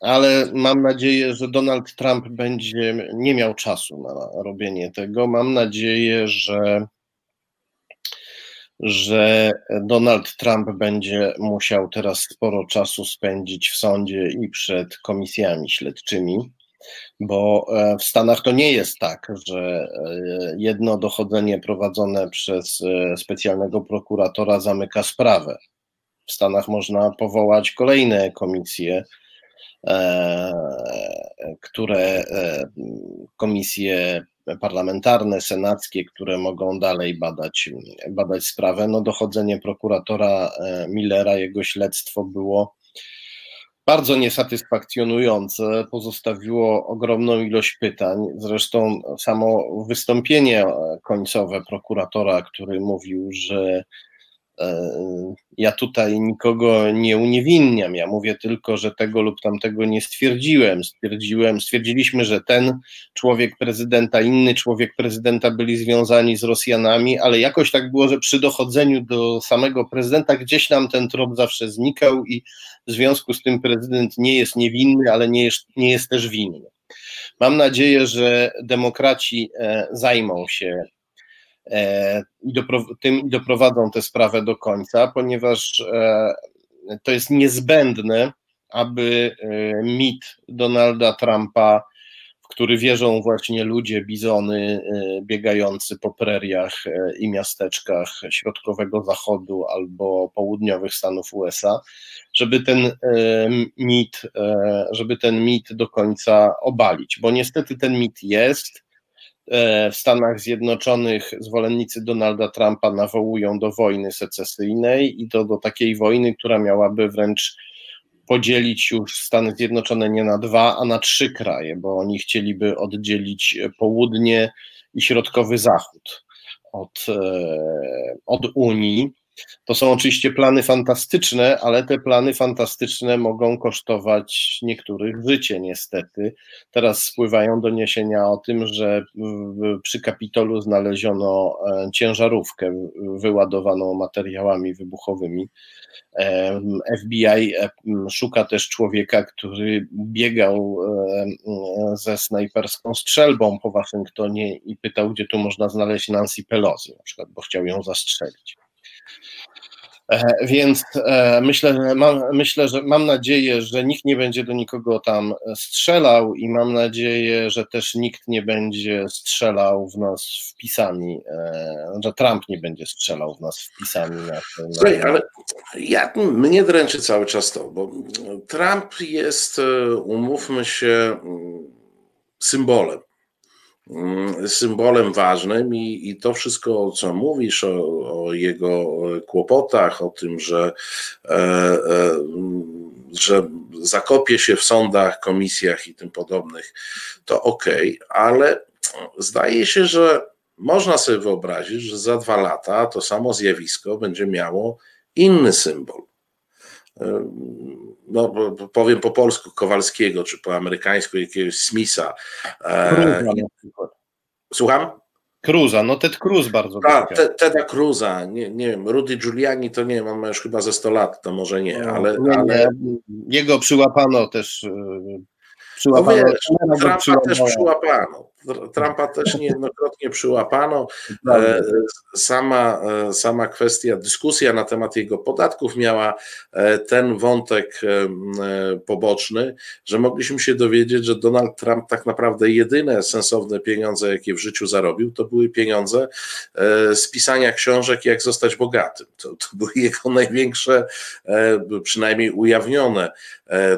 Ale mam nadzieję, że Donald Trump będzie nie miał czasu na robienie tego. Mam nadzieję, że że Donald Trump będzie musiał teraz sporo czasu spędzić w sądzie i przed komisjami śledczymi, bo e, w Stanach to nie jest tak, że e, jedno dochodzenie prowadzone przez e, specjalnego prokuratora zamyka sprawę. W Stanach można powołać kolejne komisje, które komisje parlamentarne, senackie, które mogą dalej badać, badać sprawę. No, dochodzenie prokuratora e, Millera, jego śledztwo było bardzo niesatysfakcjonujące, pozostawiło ogromną ilość pytań. Zresztą samo wystąpienie końcowe prokuratora, który mówił, że ja tutaj nikogo nie uniewinniam, ja mówię tylko, że tego lub tamtego nie stwierdziłem. Stwierdziłem, stwierdziliśmy, że ten człowiek prezydenta, inny człowiek prezydenta byli związani z Rosjanami, ale jakoś tak było, że przy dochodzeniu do samego prezydenta gdzieś nam ten trop zawsze znikał i w związku z tym prezydent nie jest niewinny, ale nie jest, nie jest też winny. Mam nadzieję, że demokraci e, zajmą się E, i tym doprowadzą tę sprawę do końca, ponieważ e, to jest niezbędne, aby e, mit Donalda Trumpa, w który wierzą właśnie ludzie, bizony biegający po preriach i miasteczkach środkowego zachodu albo południowych Stanów USA, żeby ten mit, żeby ten mit do końca obalić, bo niestety ten mit jest E, w Stanach Zjednoczonych zwolennicy Donalda Trumpa nawołują do wojny secesyjnej i to do takiej wojny, która miałaby wręcz podzielić już Stany Zjednoczone nie na dwa, a na trzy kraje, bo oni chcieliby oddzielić południe i środkowy zachód od, e, od Unii. To są oczywiście plany fantastyczne, ale te plany fantastyczne mogą kosztować niektórych życie, niestety. Teraz spływają doniesienia o tym, że przy Kapitolu znaleziono e, ciężarówkę wyładowaną materiałami wybuchowymi. E, FBI e, szuka też człowieka, który biegał ze snajperską strzelbą po Waszyngtonie i pytał, gdzie tu można znaleźć Nancy Pelosi, na przykład, bo chciał ją zastrzelić. E, więc e, myślę, że mam, myślę, że mam nadzieję, że nikt nie będzie do nikogo tam strzelał i mam nadzieję, że też nikt nie będzie strzelał w nas wpisami, e, że Trump nie będzie strzelał w nas wpisami. Na, na... Słuchaj, ale ja, mnie dręczy cały czas to, bo Trump jest, umówmy się, symbolem Mm, symbolem ważnym i, i to wszystko, co mówisz o, o jego kłopotach, o tym, że, e, e, że zakopie się w sądach, komisjach i tym podobnych, to ok, ale zdaje się, że można sobie wyobrazić, że za dwa lata to samo zjawisko będzie miało inny symbol no powiem po polsku Kowalskiego, czy po amerykańsku jakiegoś Smitha. E, Słucham? Cruza, no Ted Cruz bardzo Tak, te, Teda Cruza, nie, nie wiem, Rudy Giuliani to nie wiem, on ma już chyba ze 100 lat, to może nie, no, ale... Ale... Jego przyłapano też e, Przyłapano, no wiesz, Trumpa też przyłapano. Trumpa też niejednokrotnie przyłapano. E, sama, e, sama kwestia, dyskusja na temat jego podatków miała e, ten wątek poboczny, że mogliśmy się dowiedzieć, że Donald Trump tak naprawdę jedyne sensowne pieniądze, jakie w życiu zarobił, to były pieniądze z pisania książek, jak zostać bogatym. To, to były jego największe, przynajmniej ujawnione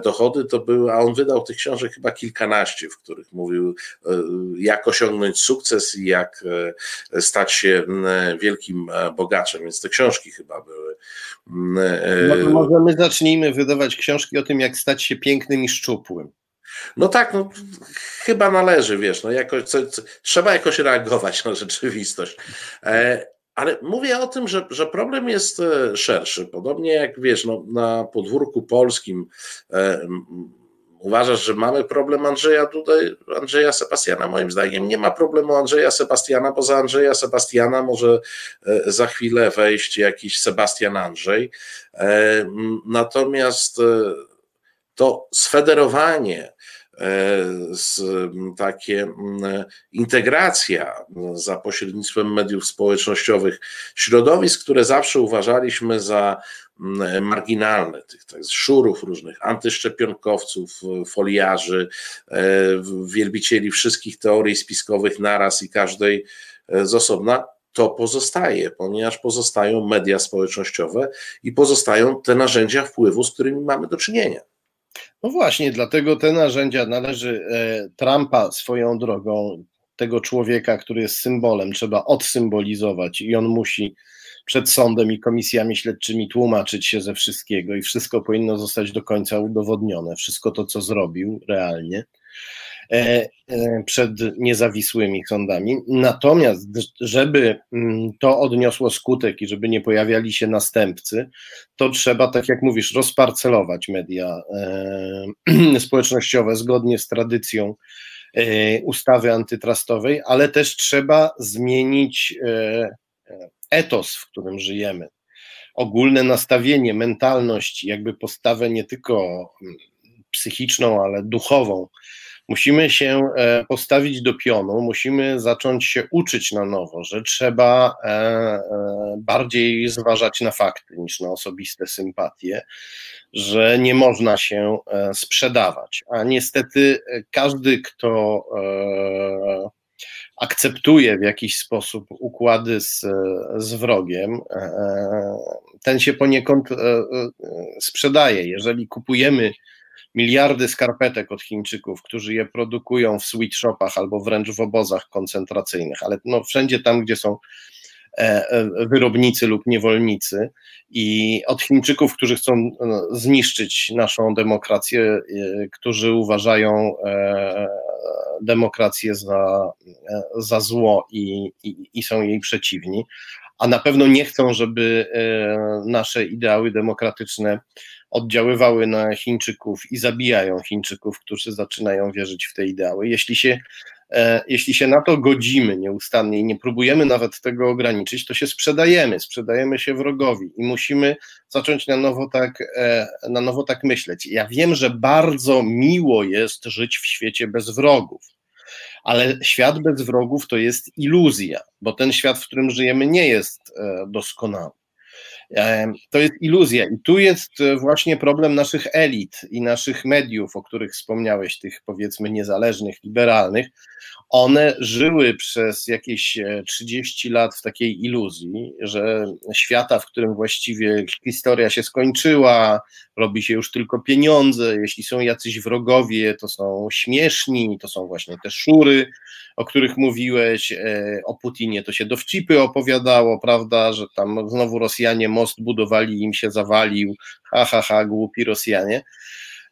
dochody, to były, a on wydał tych książek chyba kilkanaście, w których mówił, e, jak osiągnąć sukces i jak e, stać się wielkim e, bogaczem. Więc te książki chyba były. Może my zacznijmy wydawać książki o tym, jak stać się pięknym i szczupłym. No tak, no chyba należy, wiesz, no jakoś, co, co, trzeba jakoś reagować na rzeczywistość. E, ale mówię o tym, że, że problem jest szerszy. Podobnie jak wiesz, no, na podwórku polskim e, Uważasz, że mamy problem Andrzeja tutaj, Andrzeja Sebastiana? Moim zdaniem nie ma problemu Andrzeja Sebastiana, bo za Andrzeja Sebastiana może e, za chwilę wejść jakiś Sebastian Andrzej. E, natomiast e, to sfederowanie z takie integracja za pośrednictwem mediów społecznościowych środowisk, które zawsze uważaliśmy za marginalne, tych tak, szurów różnych, antyszczepionkowców, foliarzy, e, wielbicieli wszystkich teorii spiskowych naraz i każdej e, z osobna, to pozostaje, ponieważ pozostają media społecznościowe i pozostają te narzędzia wpływu, z którymi mamy do czynienia. No właśnie, dlatego te narzędzia należy e, Trumpa swoją drogą, tego człowieka, który jest symbolem, trzeba odsymbolizować i on musi przed sądem i komisjami śledczymi tłumaczyć się ze wszystkiego i wszystko powinno zostać do końca udowodnione, wszystko to, co zrobił realnie e, e, przed niezawisłymi sądami. Natomiast, żeby mm, to odniosło skutek i żeby nie pojawiali się następcy, to trzeba, tak jak mówisz, rozparcelować media e, społecznościowe zgodnie z tradycją ustawy antytrustowej, ale też trzeba zmienić etos, w którym żyjemy, ogólne nastawienie, mentalność, jakby postawę nie tylko mm, psychiczną, ale duchową. Musimy się e, postawić do pionu, musimy zacząć się uczyć na nowo, że trzeba e, e, bardziej zważać na fakty niż na osobiste sympatie, że nie można się sprzedawać. A niestety każdy, kto akceptuje w jakiś sposób układy z, z wrogiem, e, e, ten się poniekąd e, sprzedaje. Jeżeli kupujemy miliardy skarpetek od Chińczyków, którzy je produkują w sweet shopach albo wręcz w obozach koncentracyjnych, ale no wszędzie tam, gdzie są wyrobnicy lub niewolnicy i od Chińczyków, którzy chcą zniszczyć naszą demokrację, którzy uważają demokrację za, za zło i, i, i są jej przeciwni, a na pewno nie chcą, żeby nasze ideały demokratyczne oddziaływały na Chińczyków i zabijają Chińczyków, którzy zaczynają wierzyć w te ideały. Jeśli się, e, jeśli się na to godzimy nieustannie i nie próbujemy nawet tego ograniczyć, to się sprzedajemy, sprzedajemy się wrogowi i musimy zacząć na nowo tak, e, na nowo tak myśleć. Ja wiem, że bardzo miło jest żyć w świecie bez wrogów. Ale świat bez wrogów to jest iluzja, bo ten świat, w którym żyjemy, nie jest e, doskonały. To jest iluzja i tu jest e, właśnie problem naszych elit i naszych mediów, o których wspomniałeś, tych powiedzmy niezależnych, liberalnych. One żyły przez jakieś 30 e, lat w takiej iluzji, że świata, w którym właściwie historia się skończyła, robi się już tylko pieniądze, jeśli są jacyś wrogowie, to są śmieszni, to są właśnie te szury, o których mówiłeś, e, o Putinie to się dowcipy opowiadało, prawda, że tam znowu Rosjanie most budowali, im się zawalił, ha, ha, ha, głupi Rosjanie.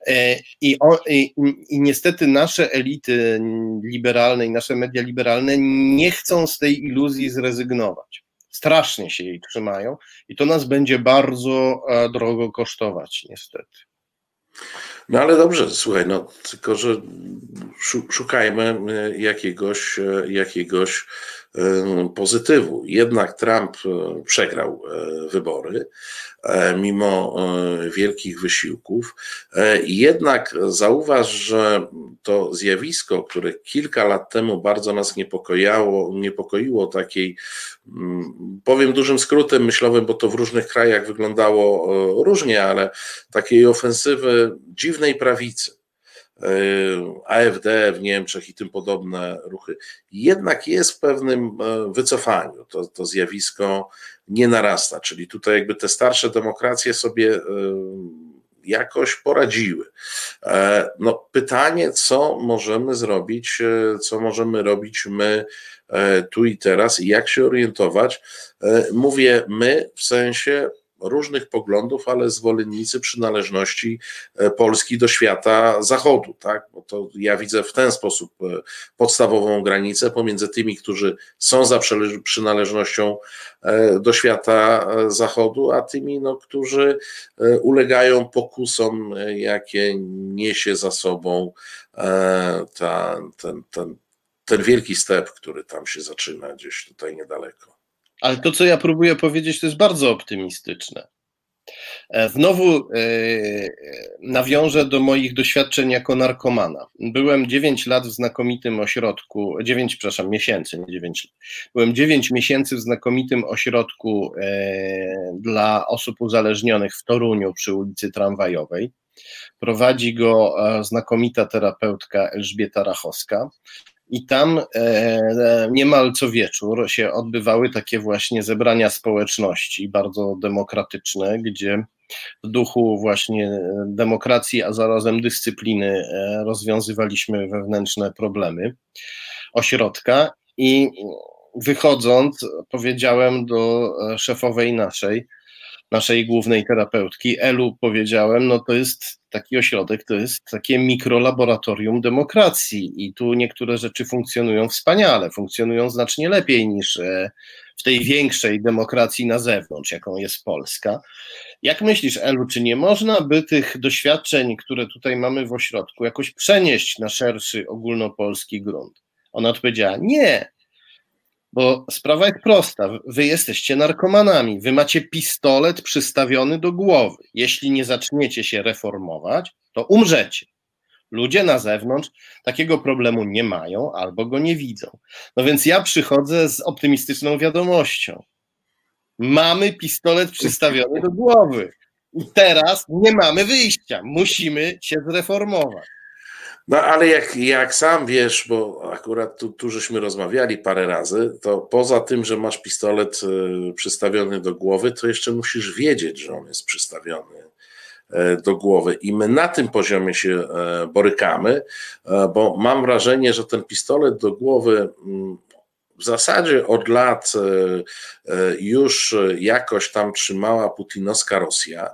E, I, o, i, I niestety nasze elity liberalne i nasze media liberalne nie chcą z tej iluzji zrezygnować. Strasznie się jej trzymają i to nas będzie bardzo e, drogo kosztować, niestety. No ale dobrze, słuchaj, no tylko, że szukajmy e, jakiegoś, jakiegoś pozytywu. Jednak Trump przegrał wybory, mimo wielkich wysiłków. Jednak zauważ, że to zjawisko, które kilka lat temu bardzo nas niepokojało, niepokoiło takiej, mm, powiem dużym skrótem myślowym, bo to w różnych krajach wyglądało różnie, ale takiej ofensywy dziwnej prawicy, e, AfD w Niemczech i tym podobne ruchy, jednak jest w pewnym e, wycofaniu. To, to zjawisko nie narasta, czyli tutaj jakby te starsze demokracje sobie e, jakoś poradziły. No, pytanie, co możemy zrobić, co możemy robić my tu i teraz i jak się orientować. Mówię my w sensie różnych poglądów, ale zwolennicy przynależności e, Polski do świata zachodu, tak? Bo to ja widzę w ten sposób e, podstawową granicę pomiędzy tymi, którzy są za przynależnością e, do świata zachodu, a tymi, no, którzy ulegają pokusom, jakie niesie za sobą ten, ten, ten wielki step, który tam się zaczyna gdzieś tutaj niedaleko. Ale to, co ja próbuję powiedzieć, to jest bardzo optymistyczne. E, znowu e, nawiążę do moich doświadczeń jako narkomana. Byłem 9 lat w znakomitym ośrodku, 9, przepraszam, miesięcy, nie 9 lat. Byłem 9 miesięcy w znakomitym ośrodku e, dla osób uzależnionych w Toruniu przy ulicy Tramwajowej. Prowadzi go znakomita terapeutka Elżbieta Rachowska. I tam e, e, niemal co wieczór się odbywały takie właśnie zebrania społeczności, bardzo demokratyczne, gdzie w duchu właśnie demokracji, a zarazem dyscypliny e, rozwiązywaliśmy wewnętrzne problemy ośrodka. I wychodząc, powiedziałem do szefowej naszej, naszej głównej terapeutki, Elu, powiedziałem, no to jest taki ośrodek, to jest takie mikrolaboratorium demokracji i tu niektóre rzeczy funkcjonują wspaniale, funkcjonują znacznie lepiej niż e, w tej większej demokracji na zewnątrz, jaką jest Polska. Jak myślisz, Elu, czy nie można by tych doświadczeń, które tutaj mamy w ośrodku, jakoś przenieść na szerszy ogólnopolski grunt? Ona odpowiedziała: Nie, bo sprawa jest prosta. Wy jesteście narkomanami. Wy macie pistolet przystawiony do głowy. Jeśli nie zaczniecie się reformować, to umrzecie. Ludzie na zewnątrz takiego problemu nie mają albo go nie widzą. No więc ja przychodzę z optymistyczną wiadomością. Mamy pistolet przystawiony do głowy. I teraz nie mamy wyjścia. Musimy się zreformować. No ale jak, jak sam wiesz, bo akurat tu, tu żeśmy rozmawiali parę razy, to poza tym, że masz pistolet y, przystawiony do głowy, to jeszcze musisz wiedzieć, że on jest przystawiony e, do głowy. I my na tym poziomie się e, borykamy, e, bo mam wrażenie, że ten pistolet do głowy mm, w zasadzie od lat już jakoś tam trzymała putinowska Rosja.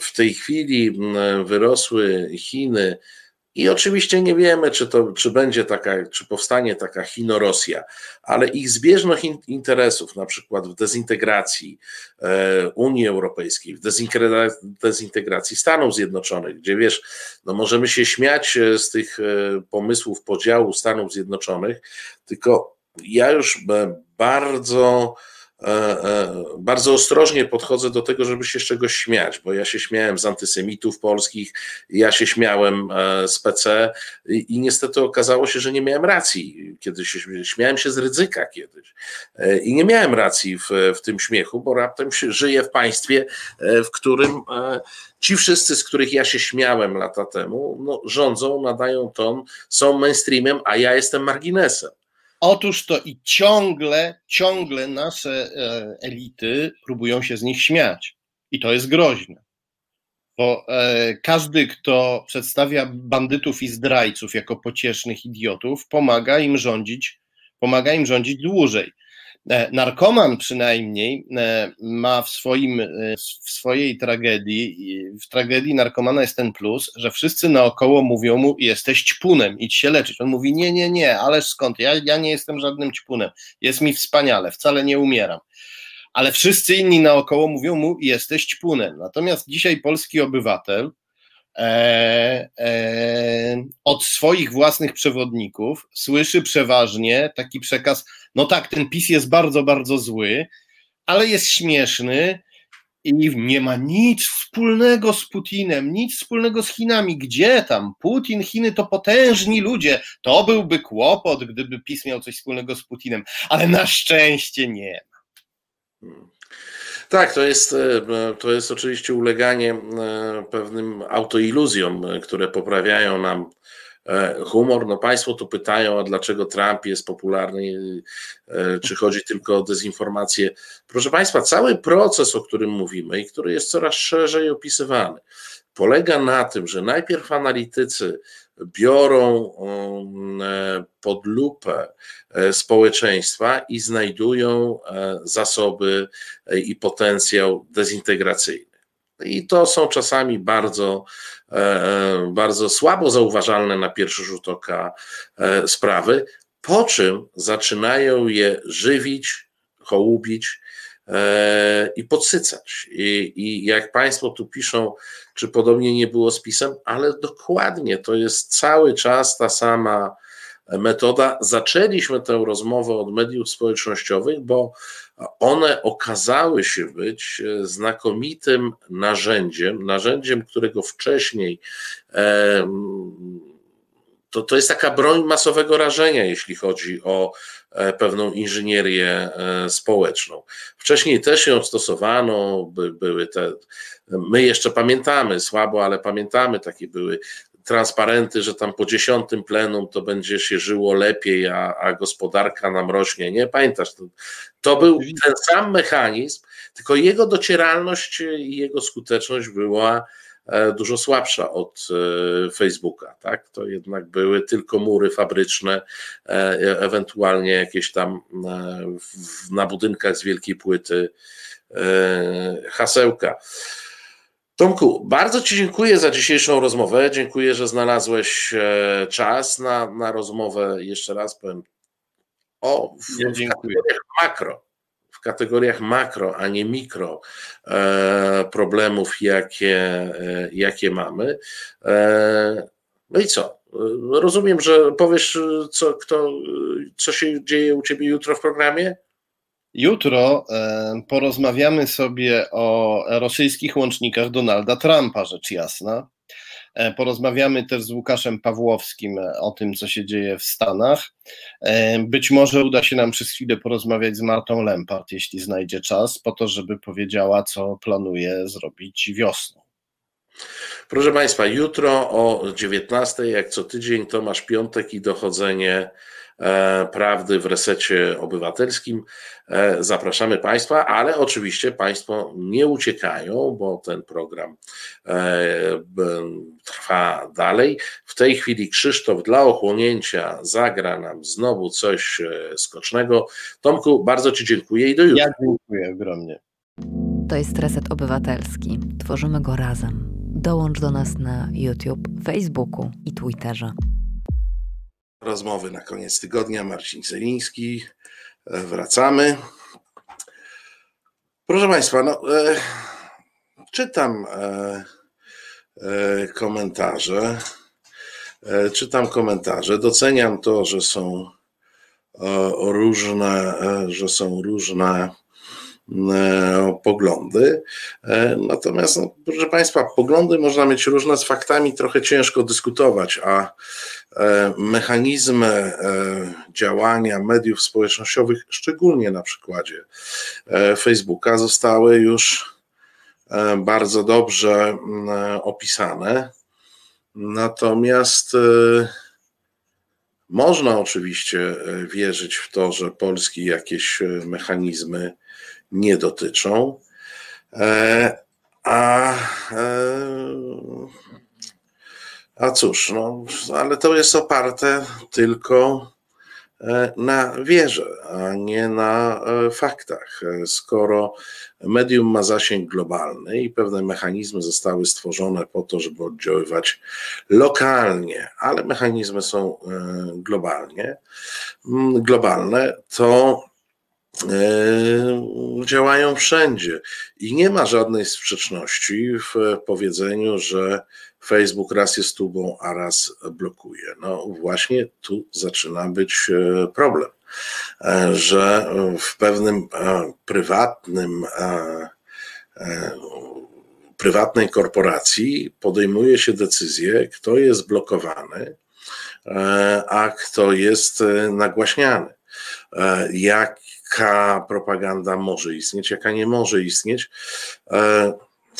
W tej chwili mm, wyrosły Chiny I oczywiście nie wiemy, czy, to, czy będzie taka, czy powstanie taka Chino-Rosja, ale ich zbieżność interesów, na przykład w dezintegracji e, Unii Europejskiej, w dezintegracji Stanów Zjednoczonych, gdzie wiesz, no możemy się śmiać e, z tych e, pomysłów podziału Stanów Zjednoczonych, tylko ja już bardzo bardzo ostrożnie podchodzę do tego, żeby się z czegoś śmiać, bo ja się śmiałem z antysemitów polskich, ja się śmiałem e, z PC i, i niestety okazało się, że nie miałem racji, kiedy się śmiałem się z ryzyka kiedyś i nie miałem racji w, w tym śmiechu, bo raptem się żyję w państwie, w którym ci wszyscy, z których ja się śmiałem lata temu, no, rządzą, nadają ton, są mainstreamem, a ja jestem marginesem. Otóż to i ciągle, ciągle nasze e, elity próbują się z nich śmiać. I to jest groźne. Bo e, każdy, kto przedstawia bandytów i zdrajców jako pociesznych idiotów, pomaga im rządzić, pomaga im rządzić dłużej. E, narkoman przynajmniej e, ma w, swoim, e, w swojej tragedii, w tragedii narkomana jest ten plus, że wszyscy naokoło mówią mu, jesteś ćpunem, idź się leczyć. On mówi, nie, nie, nie, ależ skąd, ja, ja nie jestem żadnym ćpunem, jest mi wspaniale, wcale nie umieram. Ale wszyscy inni naokoło mówią mu, jesteś ćpunem. Natomiast dzisiaj polski obywatel, od swoich własnych przewodników słyszy przeważnie taki przekaz: no tak, ten PiS jest bardzo, bardzo zły, ale jest śmieszny i nie ma nic wspólnego z Putinem, nic wspólnego z Chinami. Gdzie tam? Putin, Chiny to potężni ludzie. To byłby kłopot, gdyby PiS miał coś wspólnego z Putinem, ale na szczęście nie ma. Tak, to jest, e, to jest oczywiście uleganie e, pewnym autoiluzjom, e, które poprawiają nam humor. No Państwo tu pytają, a dlaczego Trump jest popularny, czy chodzi tylko o dezinformację. Proszę Państwa, cały proces, o którym mówimy i który jest coraz szerzej opisywany, polega na tym, że najpierw analitycy biorą e, pod lupę e, społeczeństwa i znajdują e, zasoby i potencjał dezintegracyjny. I to są czasami bardzo, bardzo słabo zauważalne na pierwszy rzut oka sprawy, po czym zaczynają je żywić, hołubić i podsycać. I, I jak Państwo tu piszą, czy podobnie nie było z pisem, ale dokładnie to jest cały czas ta sama metoda. Zaczęliśmy tę rozmowę od mediów społecznościowych, bo one okazały się być znakomitym narzędziem, narzędziem, którego wcześniej to, to jest taka broń masowego rażenia, jeśli chodzi o e, pewną inżynierię e, społeczną. Wcześniej też ją stosowano, by, były te, my jeszcze pamiętamy, słabo, ale pamiętamy, takie były transparenty, że tam po dziesiątym plenum to będzie się żyło lepiej, a, a gospodarka nam rośnie. Nie pamiętasz? To, to był ten sam mechanizm, tylko jego docieralność i jego skuteczność była E, dużo słabsza od e, Facebooka. Tak? To jednak były tylko mury fabryczne, e, ewentualnie jakieś tam na budynkach z wielkiej płyty hasełka. Tomku, bardzo Ci dziękuję za dzisiejszą rozmowę. Dziękuję, że znalazłeś czas na, na rozmowę. Jeszcze raz powiem o w, ja dziękuję. makro w kategoriach makro, a nie mikro e, problemów, jakie, e, jakie mamy. E, no i co? Rozumiem, że powiesz, co, kto, co się dzieje u Ciebie jutro w programie? Jutro porozmawiamy sobie o rosyjskich łącznikach Donalda Trumpa, rzecz jasna. E, porozmawiamy też z Łukaszem Pawłowskim e, o tym, co się dzieje w Stanach. E, być może uda się nam przez chwilę porozmawiać z Martą Lempart, jeśli znajdzie czas, po to, żeby powiedziała, co planuje zrobić wiosną. Proszę Państwa, jutro o 19, jak co tydzień, Tomasz Piątek i dochodzenie prawdy w resecie obywatelskim. E, zapraszamy Państwa, ale oczywiście Państwo nie uciekają, bo ten program e, trwa dalej. W tej chwili Krzysztof dla ochłonięcia zagra nam znowu coś skocznego. Tomku, bardzo Ci dziękuję i do jutra. Ja dziękuję ogromnie. To jest Reset Obywatelski. Tworzymy go razem. Dołącz do nas na YouTube, Facebooku i Twitterze. Rozmowy na koniec tygodnia. Marcin Celiński. E, wracamy. Proszę Państwa, no, e, czytam e, e, komentarze. E, czytam komentarze. Doceniam to, że są e, różne, że są różne poglądy. E, natomiast, no, proszę Państwa, poglądy można mieć różne, z faktami trochę ciężko dyskutować, a e, mechanizmy działania mediów społecznościowych, szczególnie na przykładzie Facebooka, zostały już bardzo dobrze opisane. Natomiast można oczywiście wierzyć w to, że Polski jakieś mechanizmy nie dotyczą. E, a, e, a cóż, no, ale to jest oparte tylko e, na wierze, a nie na faktach. Skoro medium ma zasięg globalny i pewne mechanizmy zostały stworzone po to, żeby oddziaływać lokalnie, ale mechanizmy są globalnie, globalne, to działają wszędzie i nie ma żadnej sprzeczności w powiedzeniu, że Facebook raz jest tubą, a raz blokuje. No właśnie tu zaczyna być e, problem, e, że w pewnym prywatnym prywatnej korporacji podejmuje się decyzję, kto jest blokowany, a kto jest nagłaśniany. Jak jaka propaganda może istnieć, jaka nie może istnieć. E,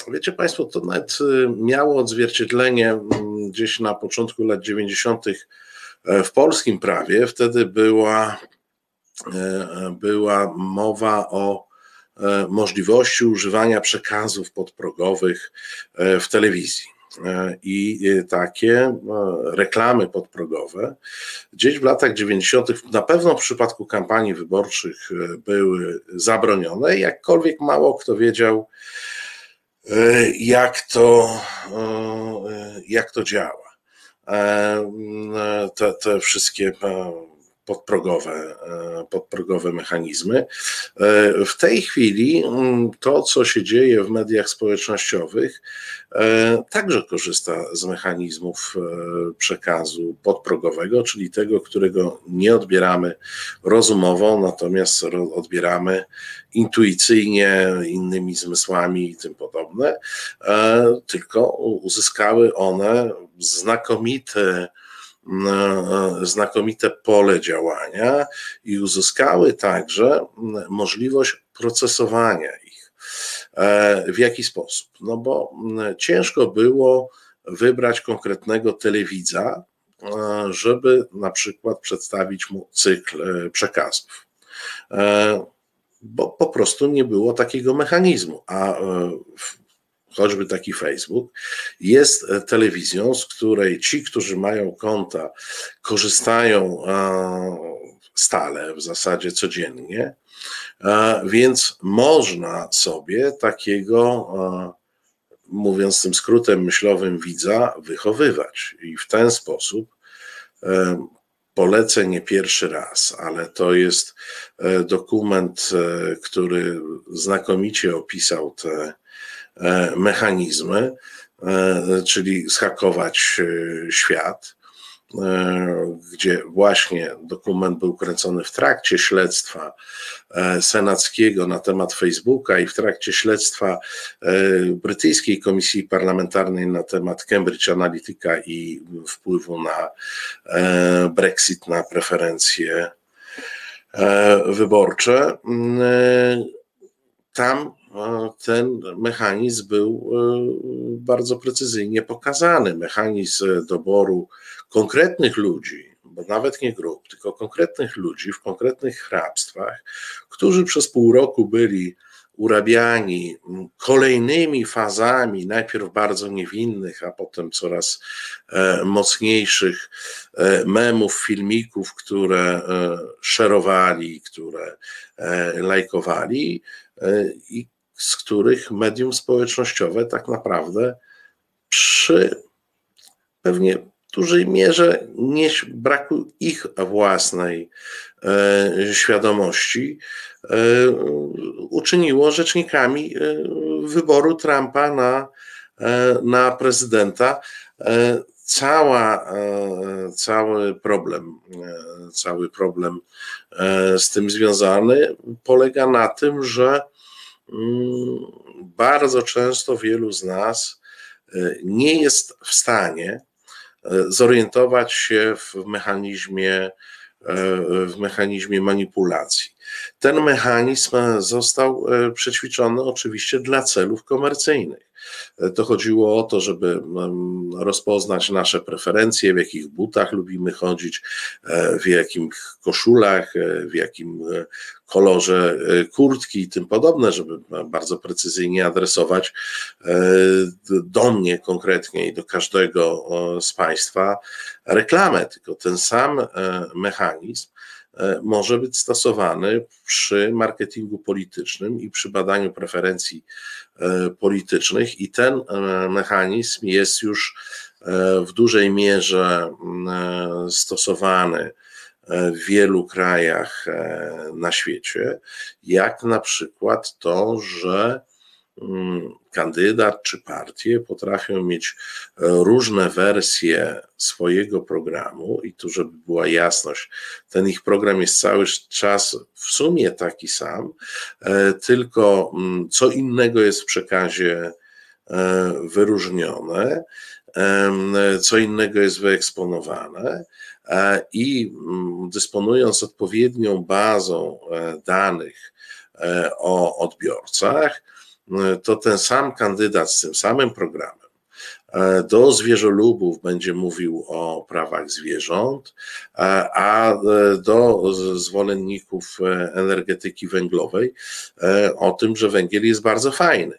wiecie Państwo, to nawet e, miało odzwierciedlenie mm, gdzieś na początku lat 90. E, w polskim prawie. Wtedy była, była mowa o możliwości używania przekazów podprogowych w telewizji. E, i e, takie e, reklamy podprogowe gdzieś w latach 90., na pewno w przypadku kampanii wyborczych były zabronione, jakkolwiek mało kto wiedział, jak to, jak to działa. Te, te wszystkie podprogowe, e, podprogowe mechanizmy. E, w tej chwili mm, to, co się dzieje w mediach społecznościowych, e, także korzysta z mechanizmów przekazu podprogowego, czyli tego, którego nie odbieramy rozumowo, natomiast odbieramy intuicyjnie, innymi zmysłami i tym podobne, tylko uzyskały one znakomite znakomite pole działania i uzyskały także możliwość procesowania ich. E, w jaki sposób? No bo ciężko było wybrać konkretnego telewidza, e, żeby na przykład przedstawić mu cykl e, przekazów. Bo po prostu nie było takiego mechanizmu, a w choćby taki Facebook, jest e, telewizją, z której ci, którzy mają konta, korzystają stale, w zasadzie codziennie, więc można sobie takiego, mówiąc tym skrótem myślowym, widza wychowywać. I w ten sposób e, polecę nie pierwszy raz, ale to jest e, dokument, który znakomicie opisał te mechanizmy, e, czyli zhakować e, świat, gdzie właśnie dokument był kręcony w trakcie śledztwa senackiego na temat Facebooka i w trakcie śledztwa brytyjskiej komisji parlamentarnej na temat Cambridge Analytica i wpływu na Brexit, na preferencje wyborcze. Tam ten mechanizm był e, bardzo precyzyjnie pokazany. Mechanizm doboru konkretnych ludzi, bo nawet nie grup, tylko konkretnych ludzi w konkretnych hrabstwach, którzy przez pół roku byli urabiani kolejnymi fazami, najpierw bardzo niewinnych, a potem coraz e, mocniejszych e, memów, filmików, które szerowali, które lajkowali i z których medium społecznościowe tak naprawdę przy pewnie dużej mierze nie braku ich własnej e, świadomości e, uczyniło rzecznikami e, wyboru Trumpa na, na prezydenta. Cała, cały problem, cały problem z tym związany polega na tym, że mm, bardzo często wielu z nas nie jest w stanie zorientować się w mechanizmie, e, w mechanizmie manipulacji. Ten mechanizm został e, przećwiczony oczywiście dla celów komercyjnych. To chodziło o to, żeby rozpoznać nasze preferencje, w jakich butach lubimy chodzić, e, w jakich koszulach, e, w jakim e, kolorze kurtki i tym podobne, żeby bardzo precyzyjnie adresować do mnie konkretnie i do każdego z Państwa reklamę. Tylko ten sam mechanizm E, może być stosowany przy marketingu politycznym i przy badaniu preferencji e, politycznych, i ten e, mechanizm jest już w dużej mierze stosowany w wielu krajach na świecie, jak na przykład to, że Mm, kandydat czy partie potrafią mieć e, różne wersje swojego programu i tu, żeby była jasność, ten ich program jest cały czas w sumie taki sam, e, tylko mm, co innego jest w przekazie e, wyróżnione, co innego jest wyeksponowane i mm, dysponując odpowiednią bazą danych o odbiorcach, to ten sam kandydat z tym samym programem e, do zwierzolubów będzie mówił o prawach zwierząt, e, a e, do zwolenników energetyki węglowej o tym, że węgiel jest bardzo fajny.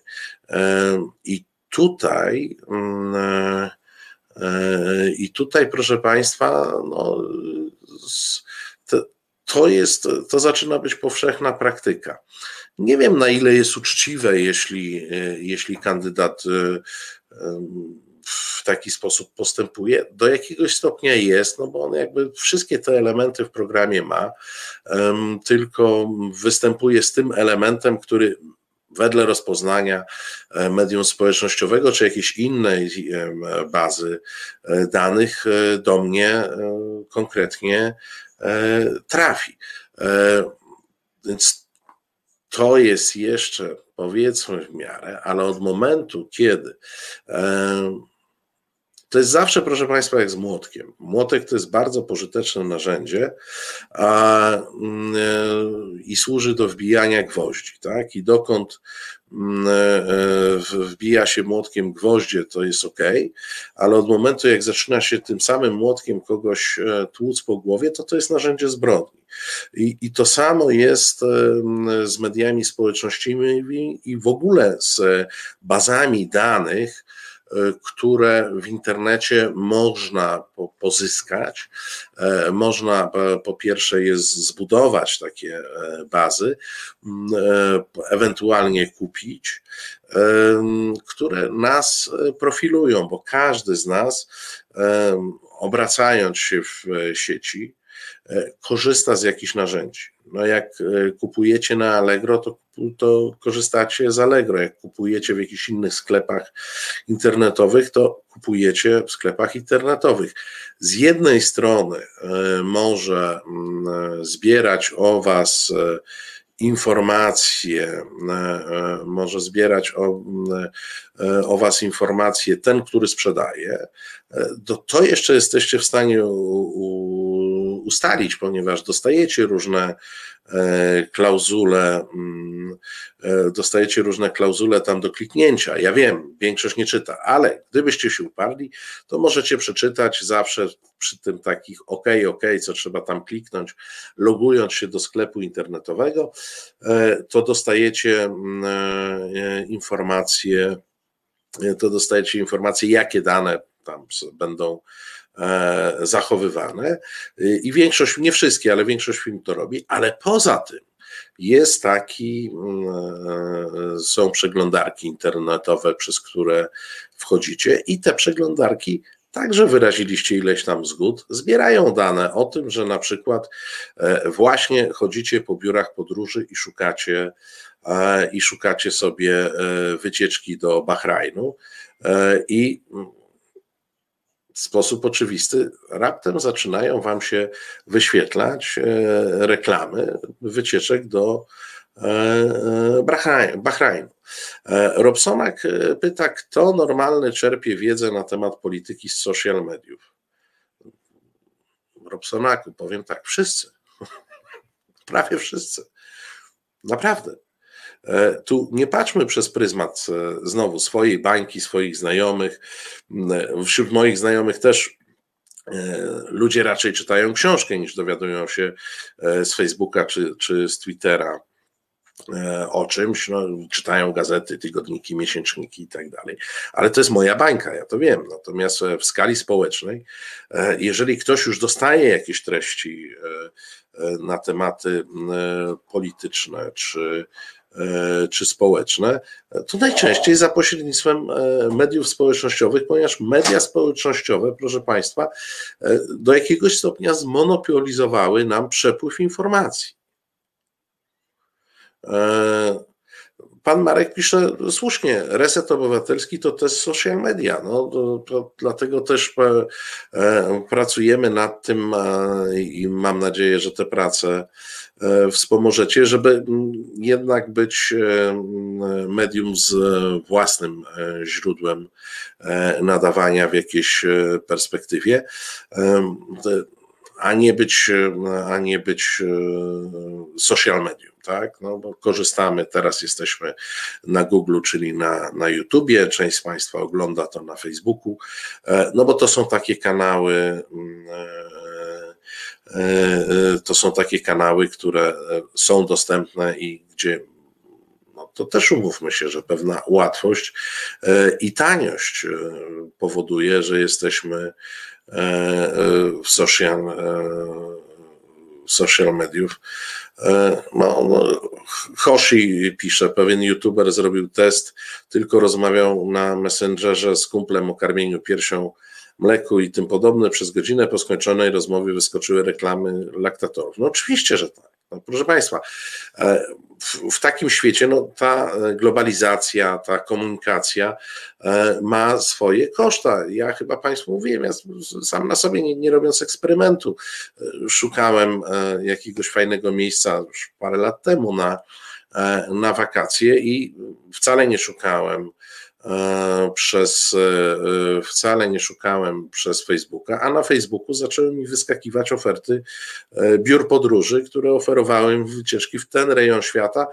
I tutaj, mm, i tutaj, proszę Państwa, no, to jest, to zaczyna być powszechna praktyka. Nie wiem, na ile jest uczciwe, jeśli, jeśli kandydat e, w taki sposób postępuje. Do jakiegoś stopnia jest, no bo on jakby wszystkie te elementy w programie ma, tylko występuje z tym elementem, który wedle rozpoznania e, medium społecznościowego czy jakiejś innej bazy danych do mnie konkretnie trafi. Więc to jest jeszcze powiedzmy w miarę, ale od momentu, kiedy to jest zawsze, proszę Państwa, jak z młotkiem. Młotek to jest bardzo pożyteczne narzędzie a, mm, e, i służy do wbijania gwoździ. Tak? I dokąd mm, e, wbija się młotkiem gwoździe, to jest ok, ale od momentu, jak zaczyna się tym samym młotkiem kogoś e, tłuc po głowie, to to jest narzędzie zbrodni. I, I to samo jest z mediami społecznościowymi i w ogóle z bazami danych, E, które w internecie można pozyskać. E, można e, po pierwsze jest zbudować takie bazy, ewentualnie kupić, które nas profilują, bo każdy z nas, obracając się w sieci, korzysta z jakichś narzędzi. No jak kupujecie na Allegro, to to korzystacie z Allegro. Jak kupujecie w jakichś innych sklepach internetowych, to kupujecie w sklepach internetowych. Z jednej strony e, może mm, zbierać o Was e, informacje, e, może zbierać o, mm, o Was informacje ten, który sprzedaje, to, to jeszcze jesteście w stanie ustalić, ponieważ dostajecie różne E, klauzule, mm, e, dostajecie różne klauzule tam do kliknięcia. Ja wiem, większość nie czyta, ale gdybyście się uparli, to możecie przeczytać zawsze przy tym takich OK, OK, co trzeba tam kliknąć, logując się do sklepu internetowego, e, to dostajecie mm, informacje, to dostajecie informacje, jakie dane tam będą zachowywane. I większość, nie wszystkie, ale większość film to robi, ale poza tym jest taki, mm, e, są przeglądarki internetowe, przez które wchodzicie i te przeglądarki Także wyraziliście ileś tam zgód, zbierają dane o tym, że na przykład e, właśnie chodzicie po biurach podróży i szukacie e, i szukacie sobie e, wycieczki do Bahrajnu i w sposób oczywisty raptem zaczynają wam się wyświetlać reklamy wycieczek do Bahrajnu. E, Robsonak e, pyta, kto normalny czerpie wiedzę na temat polityki z social mediów. Robsonaku, powiem tak, wszyscy. Prawie wszyscy. Naprawdę. E, tu nie patrzmy przez pryzmat znowu swojej bańki, swoich znajomych. Wśród moich znajomych też ludzie raczej czytają książkę niż dowiadują się z Facebooka czy, czy z Twittera E, o czymś, no, czytają gazety, tygodniki, miesięczniki i tak dalej. Ale to jest moja bańka, ja to wiem. Natomiast e, w skali społecznej, e, jeżeli ktoś już dostaje jakieś treści na tematy polityczne czy, czy społeczne, to najczęściej za pośrednictwem mediów społecznościowych, ponieważ media społecznościowe, proszę Państwa, do jakiegoś stopnia zmonopolizowały nam przepływ informacji. E, pan Marek pisze słusznie, reset obywatelski to też social media. No, to, to, dlatego też e, pracujemy nad tym i mam nadzieję, że te prace e, wspomożecie, żeby jednak być medium z własnym źródłem nadawania w jakiejś perspektywie. A nie być, a nie być social medium tak? No bo korzystamy, teraz jesteśmy na Google, czyli na, na YouTubie, część z Państwa ogląda to na Facebooku, e, no bo to są takie kanały, mm, e, e, to są takie kanały, które są dostępne i gdzie no to też umówmy się, że pewna łatwość i taniość powoduje, że jesteśmy w social, social mediów. E, no, no, Hoshi pisze, pewien youtuber zrobił test, tylko rozmawiał na Messengerze z kumplem o karmieniu piersią, mleku i tym podobne. Przez godzinę po skończonej rozmowie wyskoczyły reklamy laktatorów. No oczywiście, że tak. No, proszę Państwa, e, w, w, takim świecie no, ta globalizacja, ta komunikacja e, ma swoje koszta. Ja chyba Państwu mówiłem, ja sam na sobie, nie, nie robiąc eksperymentu, e, szukałem jakiegoś fajnego miejsca już parę lat temu na, na wakacje i wcale nie szukałem przez, e, wcale nie szukałem przez Facebooka, a na Facebooku zaczęły mi wyskakiwać oferty e, biur podróży, które oferowały wycieczki w ten rejon świata,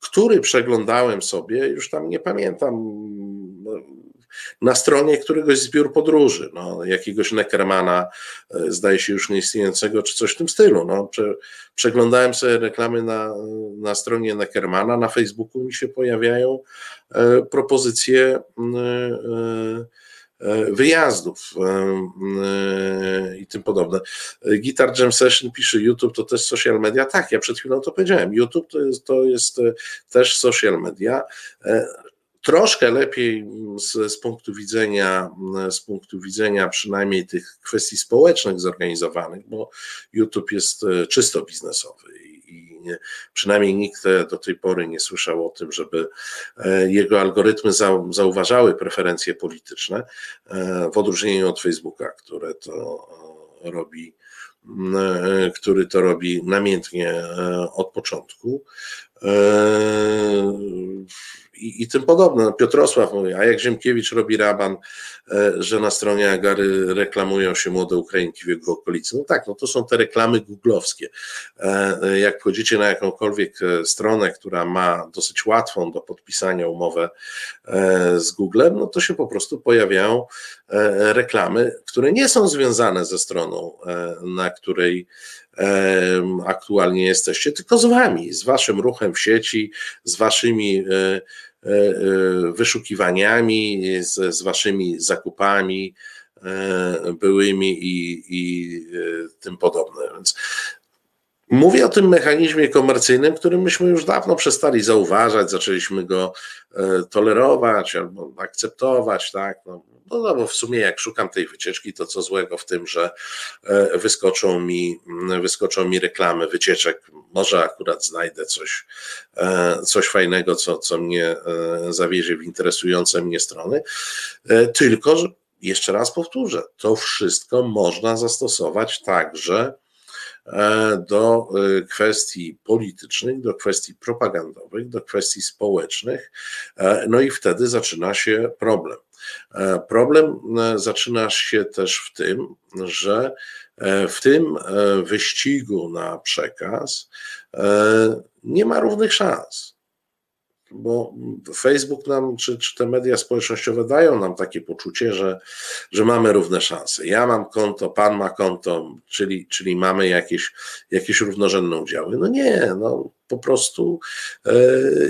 który przeglądałem sobie, już tam nie pamiętam, na stronie któregoś z biur podróży, no, jakiegoś Neckermana, e, zdaje się już nieistniejącego, czy coś w tym stylu. No, prze, przeglądałem sobie reklamy na, na stronie Neckermana, na Facebooku mi się pojawiają e, propozycje e, e, wyjazdów e, i tym podobne. Guitar Jam Session pisze YouTube to też social media. Tak, ja przed chwilą to powiedziałem. YouTube to jest, to jest też social media troszkę lepiej z, z, punktu widzenia, z punktu widzenia przynajmniej tych kwestii społecznych zorganizowanych, bo YouTube jest e, czysto biznesowy i przynajmniej nikt do tej pory nie słyszał o tym, żeby e, jego algorytmy zauważały preferencje polityczne, e, w odróżnieniu od Facebooka, które to robi który to robi namiętnie od początku i, i tym podobne. No, Piotrosław mówi, a jak Ziemkiewicz robi raban, e, że na stronie Agary reklamują się młode Ukrainki w jego okolicy. No tak, no to są te reklamy googlowskie. E, e, jak wchodzicie na jakąkolwiek stronę, która ma dosyć łatwą do podpisania umowę z Googlem, no to się po prostu pojawiają reklamy, które nie są związane ze stroną, na której aktualnie jesteście, tylko z wami, z waszym ruchem w sieci, z waszymi E, e, wyszukiwaniami, z, z waszymi zakupami e, byłymi i, i tym podobne. Więc Mówię o tym mechanizmie komercyjnym, który myśmy już dawno przestali zauważać, zaczęliśmy go e, tolerować albo akceptować, tak? No, no, no bo w sumie jak szukam tej wycieczki, to co złego w tym, że e, wyskoczą mi, wyskoczą mi reklamy wycieczek. Może akurat znajdę coś, e, coś fajnego, co, co mnie zawiezie w interesujące mnie strony. Tylko, że jeszcze raz powtórzę, to wszystko można zastosować także E, do e, kwestii politycznych, do kwestii propagandowych, do kwestii społecznych, e, no i wtedy zaczyna się problem. Problem zaczyna się też w tym, że w tym wyścigu na przekaz nie ma równych szans bo Facebook nam, czy, czy te media społecznościowe dają nam takie poczucie, że, że mamy równe szanse. Ja mam konto, pan ma konto, czyli, czyli mamy jakieś, jakieś równorzędne udziały. No nie, no po prostu e,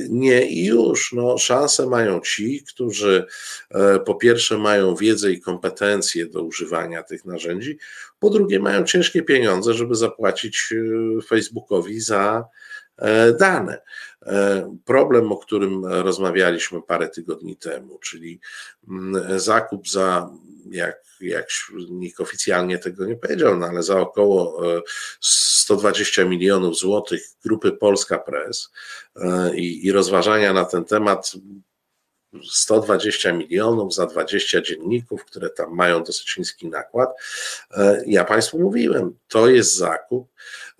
nie i już. No, szanse mają ci, którzy e, po pierwsze mają wiedzę i kompetencje do używania tych narzędzi, po drugie mają ciężkie pieniądze, żeby zapłacić e, Facebookowi za dane. E, problem, o którym rozmawialiśmy parę tygodni temu, czyli mm, zakup za, jak, jak nikt oficjalnie tego nie powiedział, no ale za około 120 e, milionów złotych grupy Polska Press i, i rozważania na ten temat 120 milionów za 20 dzienników, które tam mają dosyć niski nakład. Ja Państwu mówiłem, to jest zakup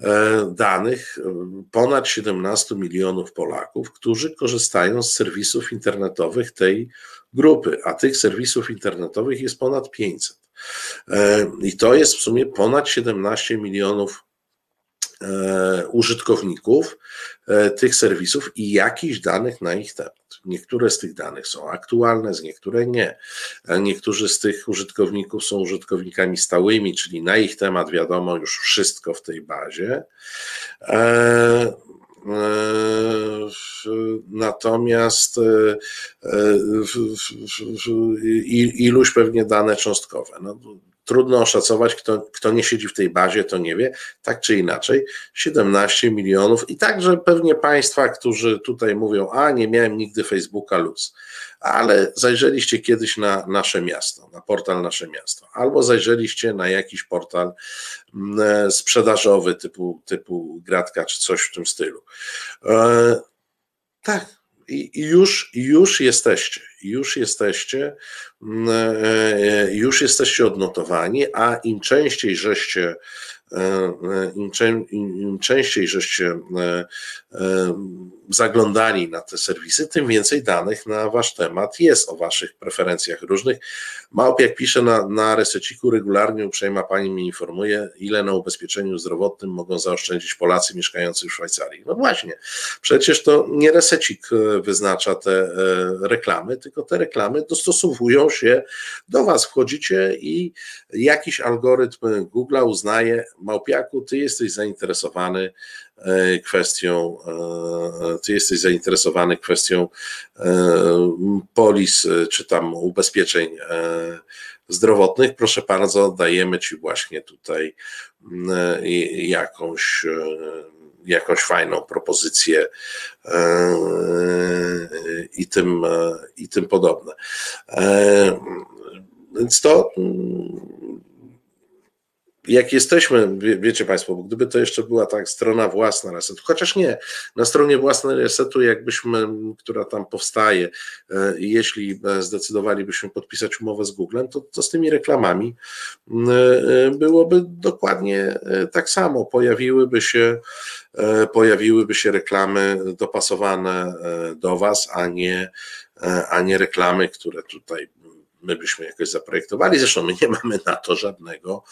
E, danych e, ponad 17 milionów Polaków, którzy korzystają z serwisów internetowych tej grupy, a tych serwisów internetowych jest ponad 500. E, I to jest w sumie ponad 17 milionów użytkowników tych serwisów i jakichś danych na ich temat. Niektóre z tych danych są aktualne, z niektóre nie. Niektórzy z tych użytkowników są użytkownikami stałymi, czyli na ich temat wiadomo już wszystko w tej bazie. E, e, natomiast e, iluś pewnie dane cząstkowe. No, trudno oszacować, kto, kto nie siedzi w tej bazie, to nie wie, tak czy inaczej, 17 milionów i także pewnie Państwa, którzy tutaj mówią, a nie miałem nigdy Facebooka luz, ale zajrzeliście kiedyś na nasze miasto, na portal Nasze Miasto, albo zajrzeliście na jakiś portal mm, sprzedażowy typu, typu Gratka czy coś w tym stylu. E, tak, i już, już jesteście, już jesteście, mm, e, e, już jesteście odnotowani, a im częściej żeście im, im częściej żeście e, e, zaglądali na te serwisy, tym więcej danych na wasz temat jest o waszych preferencjach różnych. Małp, jak pisze na, na reseciku, regularnie uprzejma pani mnie informuje, ile na ubezpieczeniu zdrowotnym mogą zaoszczędzić Polacy mieszkający w Szwajcarii. No właśnie, przecież to nie resecik wyznacza te reklamy, tylko te reklamy dostosowują się do was. Wchodzicie i jakiś algorytm Google uznaje, Małpiaku, ty jesteś zainteresowany e, kwestią, e, ty jesteś zainteresowany kwestią e, polis czy tam ubezpieczeń zdrowotnych. Proszę bardzo, dajemy ci właśnie tutaj jakąś jakąś fajną propozycję i tym, i tym podobne. Więc to jak jesteśmy, wie, wiecie Państwo, bo gdyby to jeszcze była tak strona własna resetu, chociaż nie, na stronie własnej resetu, jakbyśmy, która tam powstaje, e, jeśli e, zdecydowalibyśmy podpisać umowę z Googlem, to, to z tymi reklamami e, byłoby dokładnie tak samo. Pojawiłyby się, pojawiłyby się reklamy dopasowane do Was, a nie, a nie reklamy, które tutaj my byśmy jakoś zaprojektowali. Zresztą my nie mamy na to żadnego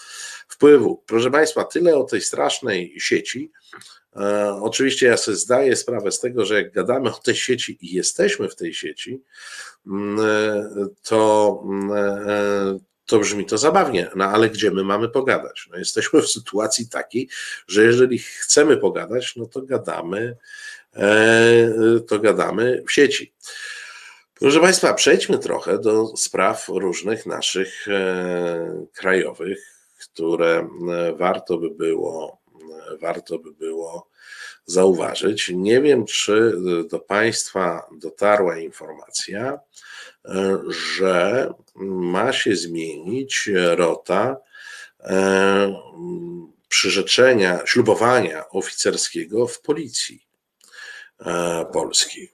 wpływu. Proszę Państwa, tyle o tej strasznej sieci. E, oczywiście ja sobie zdaję sprawę z tego, że jak gadamy o tej sieci i jesteśmy w tej sieci, mm, e, to, mm, e, to brzmi to zabawnie, no ale gdzie my mamy pogadać? No jesteśmy w sytuacji takiej, że jeżeli chcemy pogadać, no to gadamy, to gadamy w sieci. Proszę Państwa, przejdźmy trochę do spraw różnych naszych krajowych które e, warto by było warto by było zauważyć. Nie wiem, czy do Państwa dotarła informacja, że ma się zmienić rota przyrzeczenia, ślubowania oficerskiego w policji polskiej.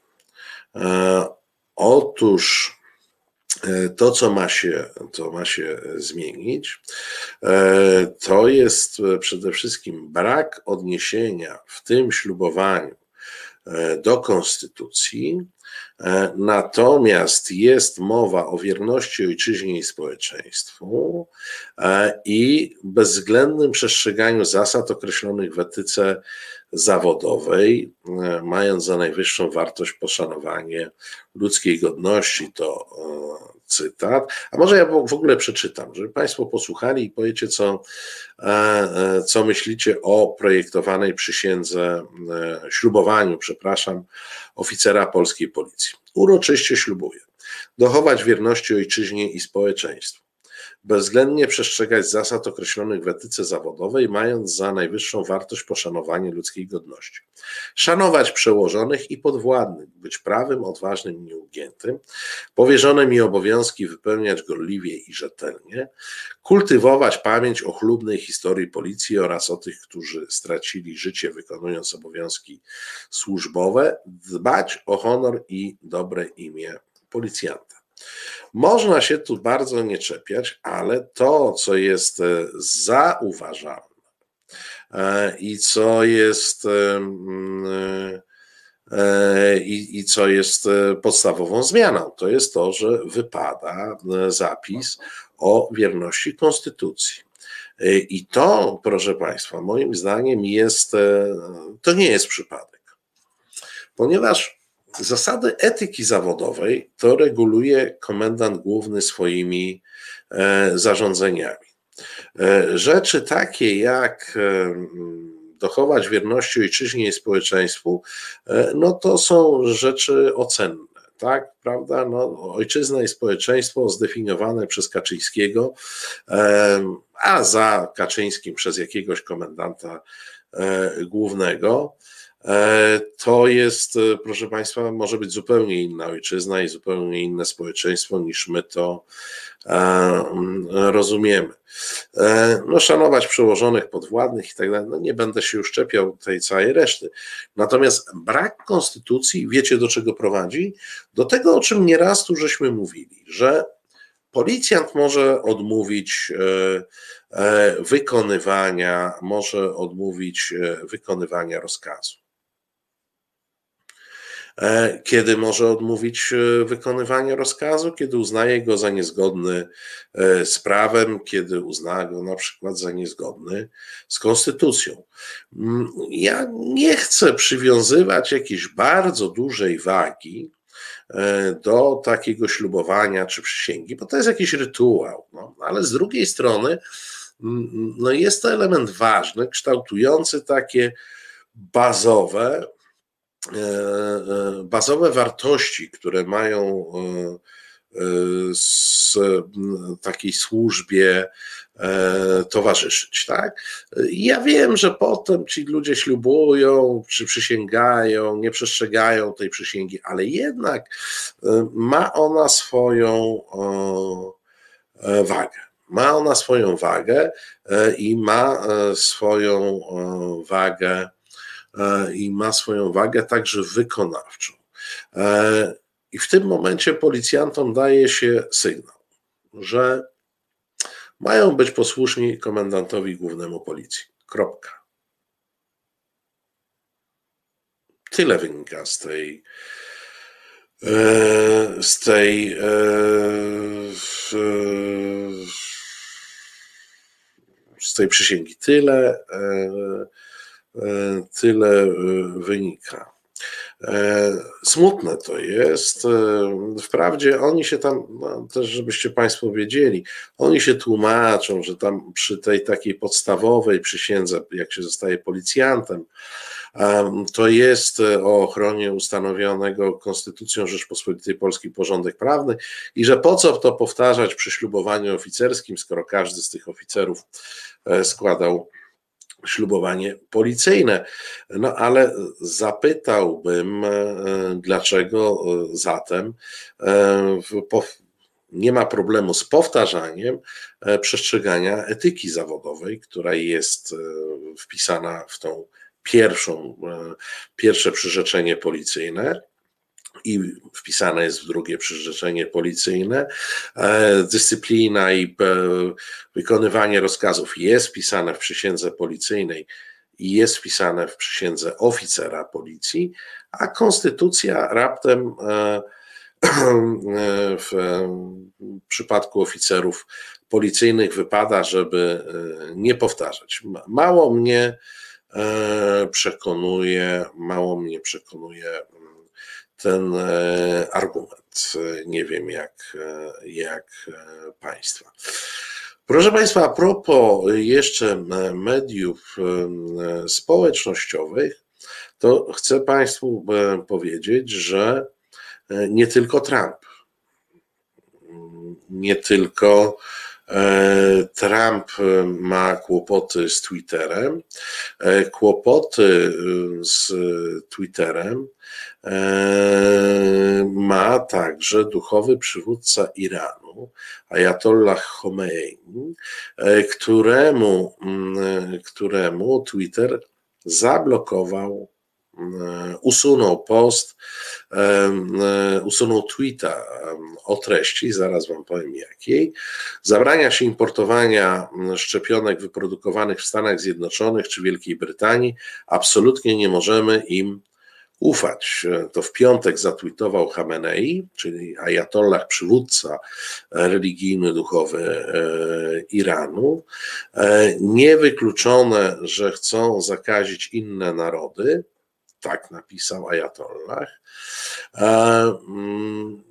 Otóż E, to, co ma się, to ma się zmienić, e, to jest przede wszystkim brak odniesienia w tym ślubowaniu e, do konstytucji, natomiast jest mowa o wierności ojczyźnie i społeczeństwu i bezwzględnym przestrzeganiu zasad określonych w etyce zawodowej, mając za najwyższą wartość poszanowanie ludzkiej godności, to cytat, a może ja w ogóle przeczytam, żeby Państwo posłuchali i powiecie, co, e, e, co myślicie o projektowanej przysiędze, e, ślubowaniu, przepraszam, oficera polskiej policji. Uroczyście ślubuję dochować wierności ojczyźnie i społeczeństwu bezwzględnie przestrzegać zasad określonych w etyce zawodowej, mając za najwyższą wartość poszanowanie ludzkiej godności. Szanować przełożonych i podwładnych, być prawym, odważnym i nieugiętym, powierzone mi obowiązki wypełniać gorliwie i rzetelnie, kultywować pamięć o chlubnej historii policji oraz o tych, którzy stracili życie wykonując obowiązki służbowe, dbać o honor i dobre imię policjanta. Można się tu bardzo nie czepiać, ale to, co jest e, zauważalne e, i co jest e, i, i co jest podstawową zmianą, to jest to, że wypada zapis o wierności konstytucji. I to, proszę Państwa, moim zdaniem jest, to nie jest przypadek, ponieważ Zasady etyki zawodowej to reguluje komendant główny swoimi e, zarządzeniami. E, rzeczy takie jak e, dochować wierności ojczyźnie i społeczeństwu, no to są rzeczy ocenne. Tak, prawda? No, ojczyzna i społeczeństwo zdefiniowane przez Kaczyńskiego, a za Kaczyńskim przez jakiegoś komendanta głównego. E, to jest, e, proszę Państwa, może być zupełnie inna ojczyzna i zupełnie inne społeczeństwo niż my to e, mm, rozumiemy. No, szanować przełożonych, podwładnych i tak dalej. No, nie będę się już czepiał tej całej reszty. Natomiast brak konstytucji, wiecie do czego prowadzi? Do tego, o czym nieraz tu żeśmy mówili, że policjant może odmówić wykonywania, może odmówić wykonywania rozkazu. E, kiedy może odmówić e, wykonywania rozkazu, kiedy uznaje go za niezgodny e, z prawem, kiedy uzna go na przykład za niezgodny z konstytucją. Mm, ja nie chcę przywiązywać jakiejś bardzo dużej wagi do takiego ślubowania czy przysięgi, bo to jest jakiś rytuał, no, ale z drugiej strony mm, no jest to element ważny, kształtujący takie bazowe bazowe wartości, które mają z e, takiej służbie towarzyszyć, tak? Ja wiem, że potem ci ludzie ślubują, czy przysięgają, nie przestrzegają tej przysięgi, ale jednak ma ona swoją wagę. Ma ona swoją wagę i ma swoją wagę E, i ma swoją wagę także wykonawczą. E, I w tym momencie policjantom daje się sygnał, że mają być posłuszni komendantowi głównemu policji. Kropka. Tyle wynika z tej e, z tej z tej przysięgi. Tyle E, tyle e, wynika. E, smutne to jest. Wprawdzie oni się tam, no też żebyście Państwo wiedzieli, oni się tłumaczą, że tam przy tej takiej podstawowej przysiędze, jak się zostaje policjantem, to jest o ochronie ustanowionego Konstytucją Rzeczpospolitej Polskiej porządek prawny i że po co to powtarzać przy ślubowaniu oficerskim, skoro każdy z tych oficerów składał ślubowanie policyjne. No ale zapytałbym, dlaczego zatem nie ma problemu z powtarzaniem przestrzegania etyki zawodowej, która jest wpisana w tą pierwszą, pierwsze przyrzeczenie policyjne i wpisane jest w drugie przyrzeczenie policyjne. E, dyscyplina i e, wykonywanie rozkazów jest wpisane w przysiędze policyjnej i jest wpisane w przysiędze oficera policji, a konstytucja raptem e, w przypadku oficerów policyjnych wypada, żeby nie powtarzać. Mało mnie przekonuje, mało mnie przekonuje ten e, argument. Nie wiem jak, e, jak e, Państwa. Proszę Państwa, a propos jeszcze mediów społecznościowych, to chcę Państwu powiedzieć, że nie tylko Trump, nie tylko Trump ma kłopoty z Twitterem. Kłopoty z Twitterem ma także duchowy przywódca Iranu, Ayatollah Khomeini, e, któremu, mm, któremu Twitter zablokował, mm, usunął post, e, usunął tweeta o treści, zaraz wam powiem jakiej. Zabrania się importowania mm, szczepionek wyprodukowanych w Stanach Zjednoczonych czy Wielkiej Brytanii. Absolutnie nie możemy im ufać. To w piątek zatwitował Hamenei, czyli ajatollah, przywódca religijny, duchowy e, Iranu. E, niewykluczone, że chcą zakazić inne narody, tak napisał ajatollah. E, mm,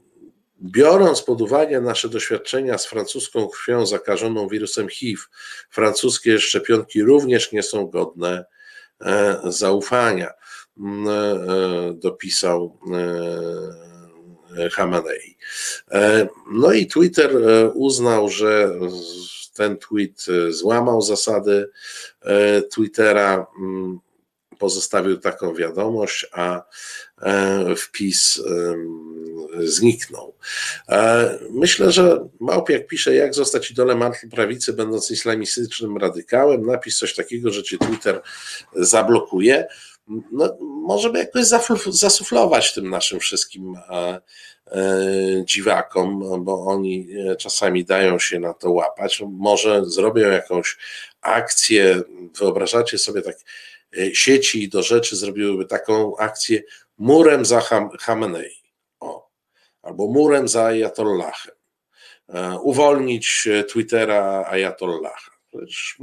biorąc pod uwagę nasze doświadczenia z francuską krwią zakażoną wirusem HIV, francuskie szczepionki również nie są godne zaufania. E, dopisał e. E, no i Twitter uznał, że ten tweet złamał zasady Twittera, mm, pozostawił taką wiadomość, a wpis zniknął. Myślę, że Małpiak pisze, jak zostać idolem prawicy, będąc islamistycznym radykałem. Napisz coś takiego, że cię Twitter zablokuje no, możemy jakoś zasuflować tym naszym wszystkim e, e, dziwakom, bo oni e, czasami dają się na to łapać. Może zrobią jakąś akcję, wyobrażacie sobie tak, sieci do rzeczy zrobiłyby taką akcję murem za Hamenei, o, albo murem za Ayatollahem, uwolnić Twittera Ayatollaha. Przecież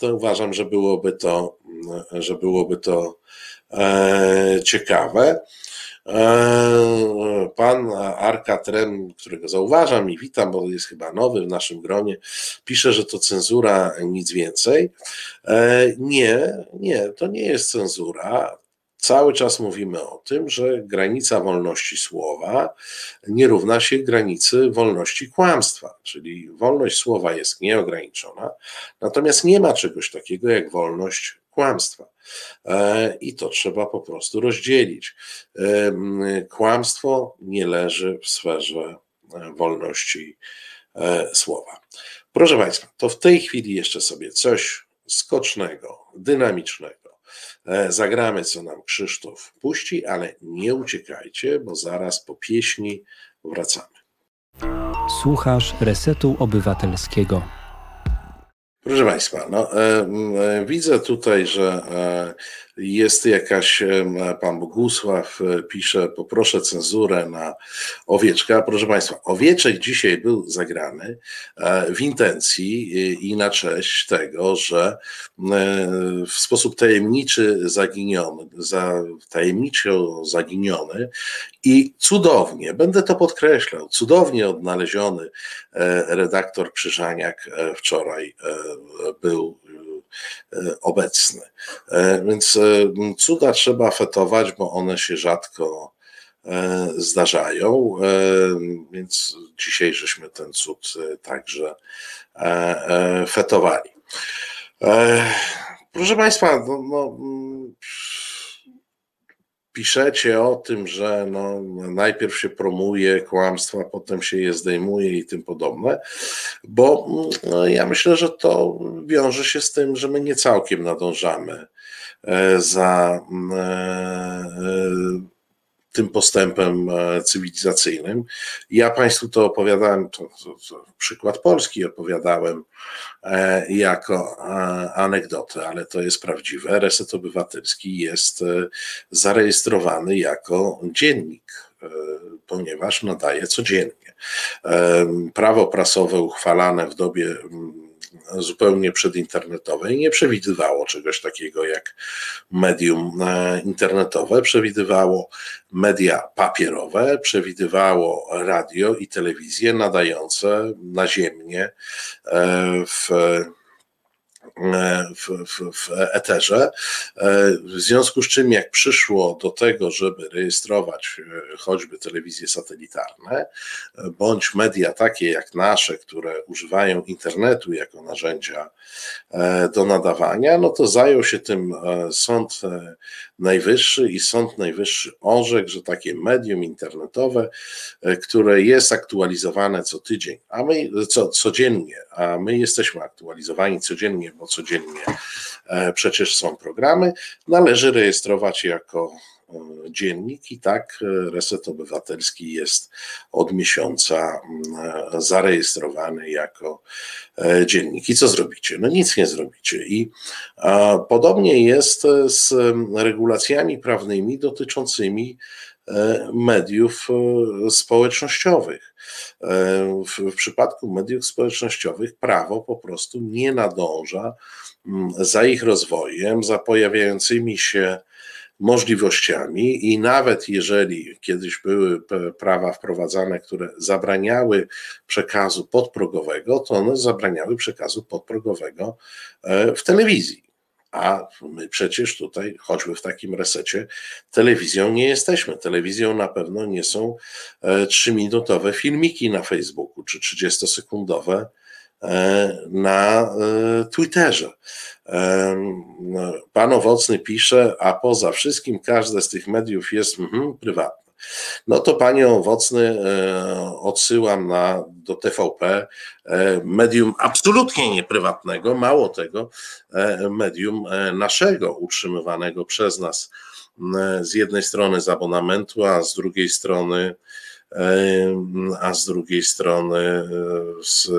to uważam, że byłoby to, że byłoby to e, ciekawe. E, pan Arka Trem, którego zauważam i witam, bo jest chyba nowy w naszym gronie, pisze, że to cenzura, nic więcej. E, nie, nie, to nie jest cenzura. Cały czas mówimy o tym, że granica wolności słowa nie równa się granicy wolności kłamstwa, czyli wolność słowa jest nieograniczona, natomiast nie ma czegoś takiego jak wolność kłamstwa. E, I to trzeba po prostu rozdzielić. E, kłamstwo nie leży w sferze e, wolności słowa. Proszę Państwa, to w tej chwili jeszcze sobie coś skocznego, dynamicznego zagramy, co nam Krzysztof puści, ale nie uciekajcie, bo zaraz po pieśni wracamy. Słuchasz Resetu Obywatelskiego. Proszę Państwa, no, e, e, widzę tutaj, że e, jest jakaś, e, pan Bogusław e, pisze, poproszę cenzurę na owieczka. Proszę Państwa, owieczek dzisiaj był zagrany w intencji i na cześć tego, że w sposób tajemniczy zaginiony, za, tajemniczo zaginiony i cudownie, będę to podkreślał, cudownie odnaleziony redaktor Krzyżaniak wczoraj był e, obecny. E, więc e, cuda trzeba fetować, bo one się rzadko zdarzają, więc dzisiaj żeśmy ten cud także fetowali. Proszę Państwa, no, no, mm, piszecie o tym, że no, najpierw się promuje kłamstwa, potem się je zdejmuje i tym podobne, bo no, ja myślę, że to wiąże się z tym, że my nie całkiem nadążamy e, za e, tym postępem e, cywilizacyjnym. Ja Państwu to opowiadałem, to, to, to przykład Polski opowiadałem e, jako e, anegdotę, ale to jest prawdziwe. Reset Obywatelski jest zarejestrowany jako dziennik, ponieważ nadaje codziennie. Prawo prasowe uchwalane w dobie zupełnie przedinternetowej nie przewidywało czegoś takiego jak medium e, internetowe, przewidywało media papierowe, przewidywało radio i telewizję nadające naziemnie e, w w, w, w eterze. E, w związku z czym, jak przyszło do tego, żeby rejestrować e, choćby telewizje satelitarne, bądź media takie jak nasze, które używają internetu jako narzędzia do nadawania, no to zajął się tym Sąd Najwyższy i Sąd Najwyższy orzekł, że takie medium internetowe, które jest aktualizowane co tydzień, a my co, codziennie, a my jesteśmy aktualizowani codziennie, bo codziennie e, przecież są programy, należy rejestrować jako e, dziennik i tak e, Reset Obywatelski jest od miesiąca zarejestrowany jako dziennik. I co zrobicie? No nic nie zrobicie. I podobnie jest z regulacjami prawnymi dotyczącymi mediów społecznościowych. W, w przypadku mediów społecznościowych prawo po prostu nie nadąża mm, za ich rozwojem, za pojawiającymi się możliwościami i nawet jeżeli kiedyś były prawa wprowadzane, które zabraniały przekazu podprogowego, to one zabraniały przekazu podprogowego e, w telewizji. A my przecież tutaj, choćby w takim resecie, telewizją nie jesteśmy. Telewizją na pewno nie są e, trzyminutowe filmiki na Facebooku czy 30-sekundowe e, na e, Twitterze. Pan Owocny pisze, a poza wszystkim każde z tych mediów jest mm, prywatne. No to panie Owocny e, odsyłam na, do TVP, e, medium absolutnie nieprywatnego, mało tego, e, medium naszego, utrzymywanego przez nas z jednej strony z abonamentu, a z drugiej strony a z drugiej strony z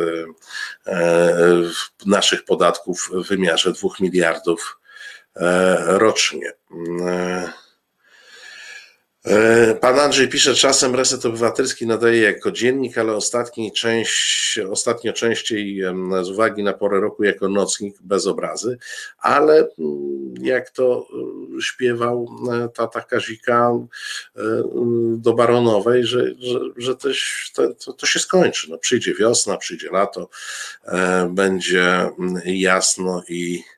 naszych podatków w wymiarze 2 miliardów rocznie. E, pan Andrzej pisze, czasem Reset Obywatelski nadaje jako dziennik, ale ostatni część, ostatnio częściej z uwagi na porę roku jako nocnik bez obrazy, ale mm, jak to e, śpiewał e, tata Kazika do Baronowej, że, że, że też to, to się skończy. No, przyjdzie wiosna, przyjdzie lato, będzie mm, jasno i E,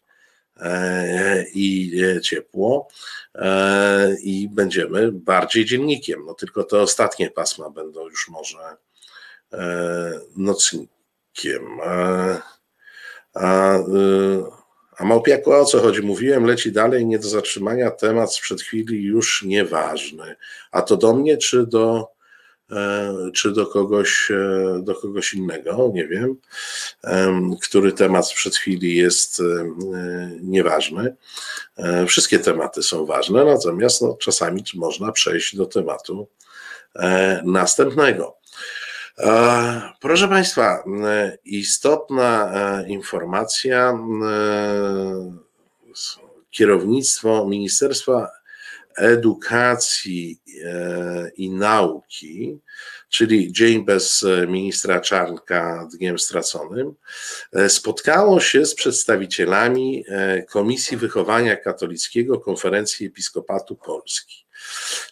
i e, ciepło e, i będziemy bardziej dziennikiem. No tylko te ostatnie pasma będą już może nocnikiem. A, a, a Małpiaku, o co chodzi? Mówiłem, leci dalej, nie do zatrzymania, temat sprzed chwili już nieważny. A to do mnie, czy do E, czy do kogoś, e, do kogoś innego, nie wiem, który temat przed chwili jest e, nieważny. Wszystkie tematy są ważne, natomiast no, czasami można przejść do tematu następnego. Proszę Państwa, istotna informacja. Kierownictwo Ministerstwa Edukacji e, i Nauki, czyli dzień bez ministra Czarnka dniem straconym, e, spotkało się z przedstawicielami e, Komisji Wychowania Katolickiego Konferencji Episkopatu Polski.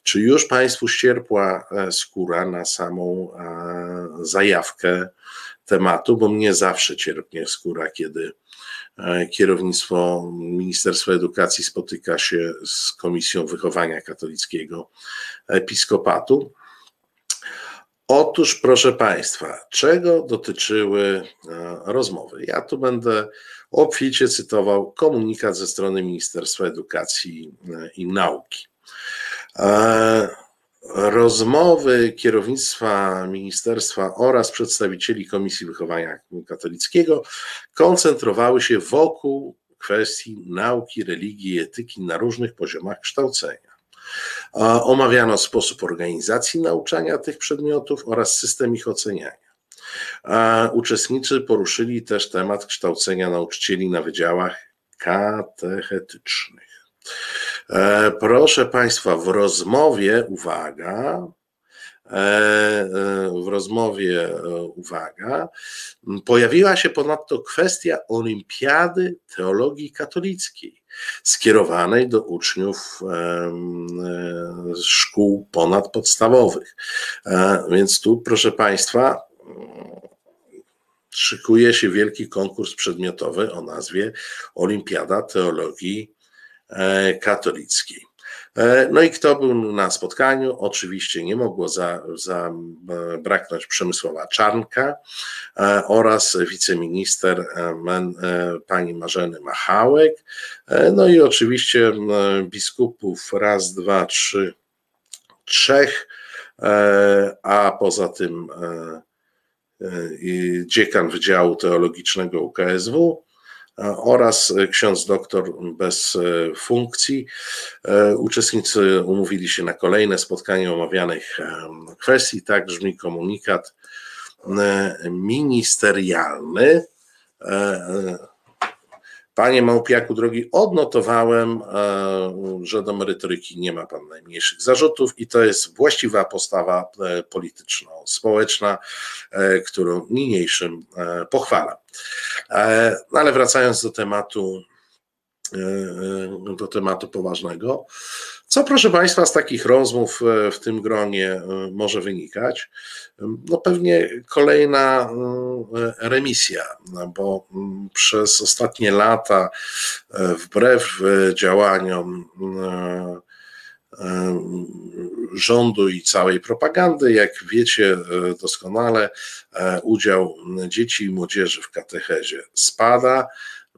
Czy już Państwu ścierpła skóra na samą zajawkę tematu, bo mnie zawsze cierpnie skóra, kiedy E, kierownictwo Ministerstwa Edukacji spotyka się z Komisją Wychowania Katolickiego Episkopatu. Otóż, proszę Państwa, czego dotyczyły rozmowy? Ja tu będę obficie cytował komunikat ze strony Ministerstwa Edukacji i Nauki. Rozmowy kierownictwa ministerstwa oraz przedstawicieli Komisji Wychowania Katolickiego koncentrowały się wokół kwestii nauki, religii i etyki na różnych poziomach kształcenia. Omawiano sposób organizacji nauczania tych przedmiotów oraz system ich oceniania. Uczestnicy poruszyli też temat kształcenia nauczycieli na wydziałach katechetycznych. E, proszę Państwa, w rozmowie, uwaga, e, e, w rozmowie, uwaga, pojawiła się ponadto kwestia olimpiady teologii katolickiej skierowanej do uczniów szkół ponadpodstawowych. Więc tu, proszę Państwa, szykuje się wielki konkurs przedmiotowy o nazwie Olimpiada Teologii katolickiej. E, no i kto był na spotkaniu? Oczywiście nie mogło zabraknąć za Przemysława Czarnka e, oraz wiceminister pani Marzeny Machałek. No i oczywiście biskupów raz, dwa, trzy, trzech, a poza tym dziekan Wydziału Teologicznego UKSW, oraz ksiądz doktor bez e, funkcji. E, uczestnicy umówili się na kolejne spotkanie omawianych kwestii. Tak brzmi komunikat e, ministerialny. Panie Małpiaku, drogi, odnotowałem, że do merytoryki nie ma pan najmniejszych zarzutów i to jest właściwa postawa polityczno-społeczna, którą niniejszym pochwalam. E, no ale wracając do tematu, e, e, do tematu poważnego, co proszę Państwa z takich rozmów w tym gronie może wynikać? No pewnie kolejna remisja, no bo przez ostatnie lata, wbrew działaniom rządu i całej propagandy. Jak wiecie e, doskonale, e, udział dzieci i młodzieży w katechezie spada.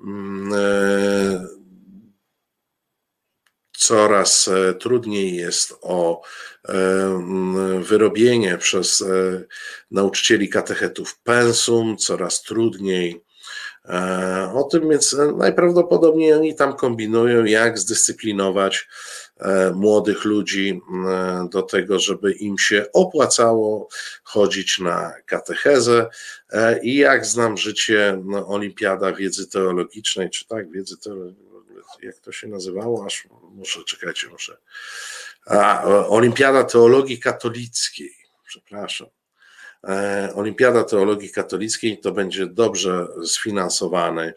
Mm, e, coraz trudniej jest o wyrobienie przez nauczycieli katechetów pensum, coraz trudniej o tym, więc najprawdopodobniej oni tam kombinują, jak zdyscyplinować E, młodych ludzi e, do tego, żeby im się opłacało chodzić na katechezę. E, I jak znam życie, no, Olimpiada Wiedzy Teologicznej, czy tak, wiedzy teologicznej, jak to się nazywało, aż muszę, czekajcie, muszę. A, Olimpiada Teologii Katolickiej, przepraszam. Olimpiada Teologii Katolickiej to będzie dobrze sfinansowany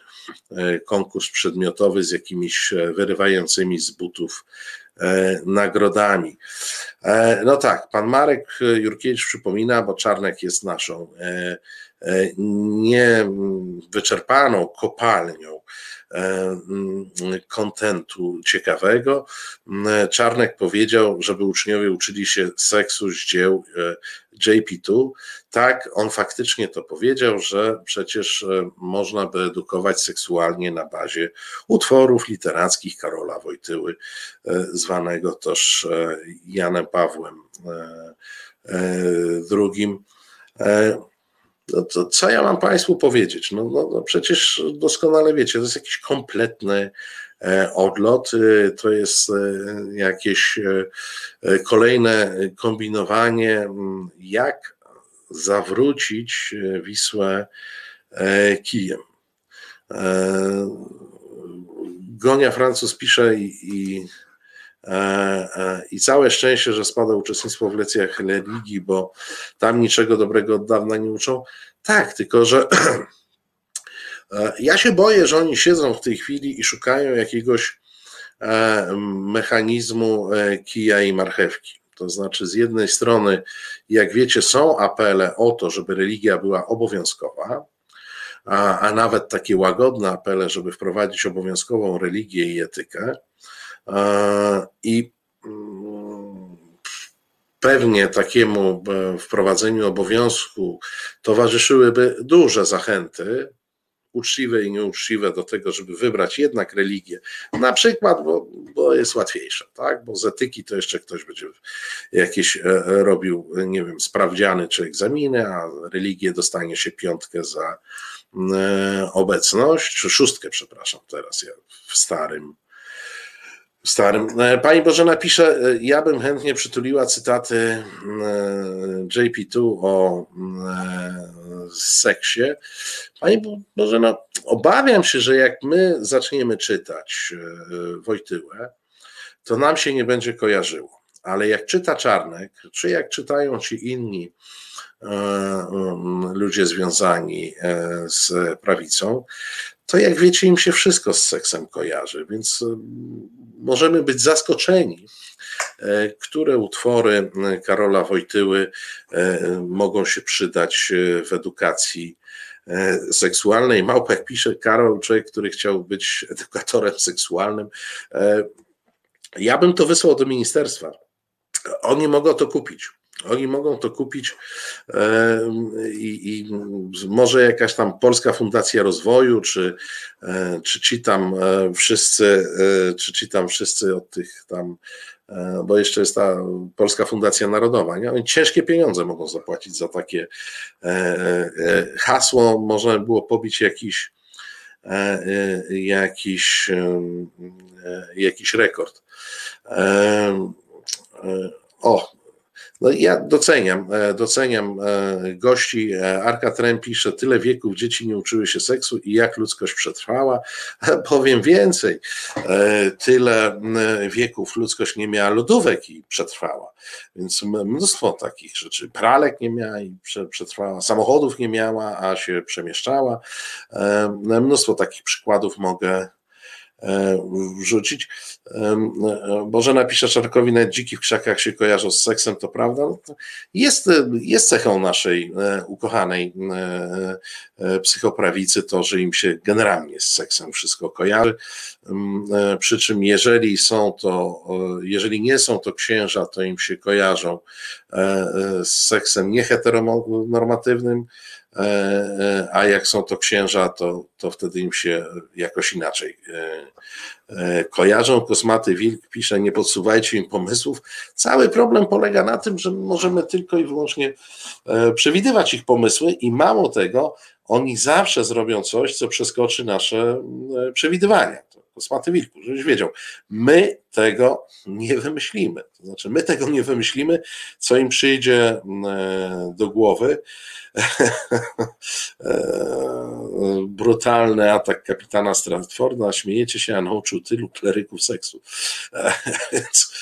konkurs przedmiotowy z jakimiś wyrywającymi z butów E, nagrodami. E, no tak, pan Marek Jurkiewicz przypomina, bo Czarnek jest naszą e, niewyczerpaną kopalnią kontentu ciekawego. Czarnek powiedział, żeby uczniowie uczyli się seksu z dzieł JP2. Tak, on faktycznie to powiedział, że przecież można by edukować seksualnie na bazie utworów literackich Karola Wojtyły, zwanego też Janem Pawłem II. No to co ja mam Państwu powiedzieć? No, no, no, przecież doskonale wiecie, to jest jakiś kompletny e, odlot, e, to jest e, jakieś kolejne kombinowanie, jak zawrócić Wisłę kijem. Gonia Francuz pisze i, i I całe szczęście, że spada uczestnictwo w lekcjach religii, bo tam niczego dobrego od dawna nie uczą. Tak, tylko że e, ja się boję, że oni siedzą w tej chwili i szukają jakiegoś mechanizmu kija i marchewki. To znaczy, z jednej strony, jak wiecie, są apele o to, żeby religia była obowiązkowa, a, a nawet takie łagodne apele, żeby wprowadzić obowiązkową religię i etykę. I mm, pewnie takiemu wprowadzeniu obowiązku towarzyszyłyby duże zachęty, uczciwe i nieuczciwe do tego, żeby wybrać jednak religię, na przykład, bo, bo jest łatwiejsze, tak? Bo z etyki to jeszcze ktoś będzie jakieś e, robił, nie wiem, sprawdziany czy egzaminy, a religię dostanie się piątkę za e, obecność, czy szóstkę, przepraszam, teraz ja w starym starym. E, pani Bożena pisze, e, ja bym chętnie przytuliła cytaty e, JP2 o seksie. Pani Bożena, obawiam się, że jak my zaczniemy czytać Wojtyłę, to nam się nie będzie kojarzyło. Ale jak czyta Czarnek, czy jak czytają ci inni ludzie związani z prawicą, to jak wiecie, im się wszystko z seksem kojarzy, więc możemy być zaskoczeni, e, które utwory e, Karola Wojtyły e, mogą się przydać w edukacji seksualnej. Małpek pisze, Karol, człowiek, który chciał być edukatorem seksualnym. Ja bym to wysłał do ministerstwa. Oni mogą to kupić. Oni mogą to kupić i, i, może jakaś tam Polska Fundacja Rozwoju, czy, e, czy ci tam e, wszyscy, e, czy ci tam wszyscy od tych tam, bo jeszcze jest ta Polska Fundacja Narodowa, nie? Oni ciężkie pieniądze mogą zapłacić za takie hasło, można by było pobić jakiś jakiś, jakiś rekord. O, no ja doceniam, e, doceniam e, gości. E, Arka Trem pisze, tyle wieków dzieci nie uczyły się seksu i jak ludzkość przetrwała. Powiem więcej, tyle wieków ludzkość nie miała lodówek i przetrwała. Więc mnóstwo takich rzeczy. Pralek nie miała i przetrwała, samochodów nie miała, a się przemieszczała. Mnóstwo takich przykładów mogę wrzucić. Boże napisze Czarkowi, nawet dziki w krzakach się kojarzą z seksem, to prawda? No jest, jest cechą naszej e, ukochanej e, psychoprawicy to, że im się generalnie z seksem wszystko kojarzy. Przy czym jeżeli są to, jeżeli nie są to księża, to im się kojarzą z seksem nieheteronormatywnym, E, e, a jak są to księża, to, to wtedy im się jakoś inaczej e, kojarzą. Kosmaty Wilk pisze, nie podsuwajcie im pomysłów. Cały problem polega na tym, że możemy tylko i wyłącznie przewidywać ich pomysły i mało tego, oni zawsze zrobią coś, co przeskoczy nasze przewidywania. Kosmaty wilku, żebyś wiedział. My tego nie wymyślimy. To znaczy, my tego nie wymyślimy, co im przyjdzie do głowy. Brutalny atak kapitana Stratforda, śmiejecie się, a nauczył tylu kleryków seksu. Więc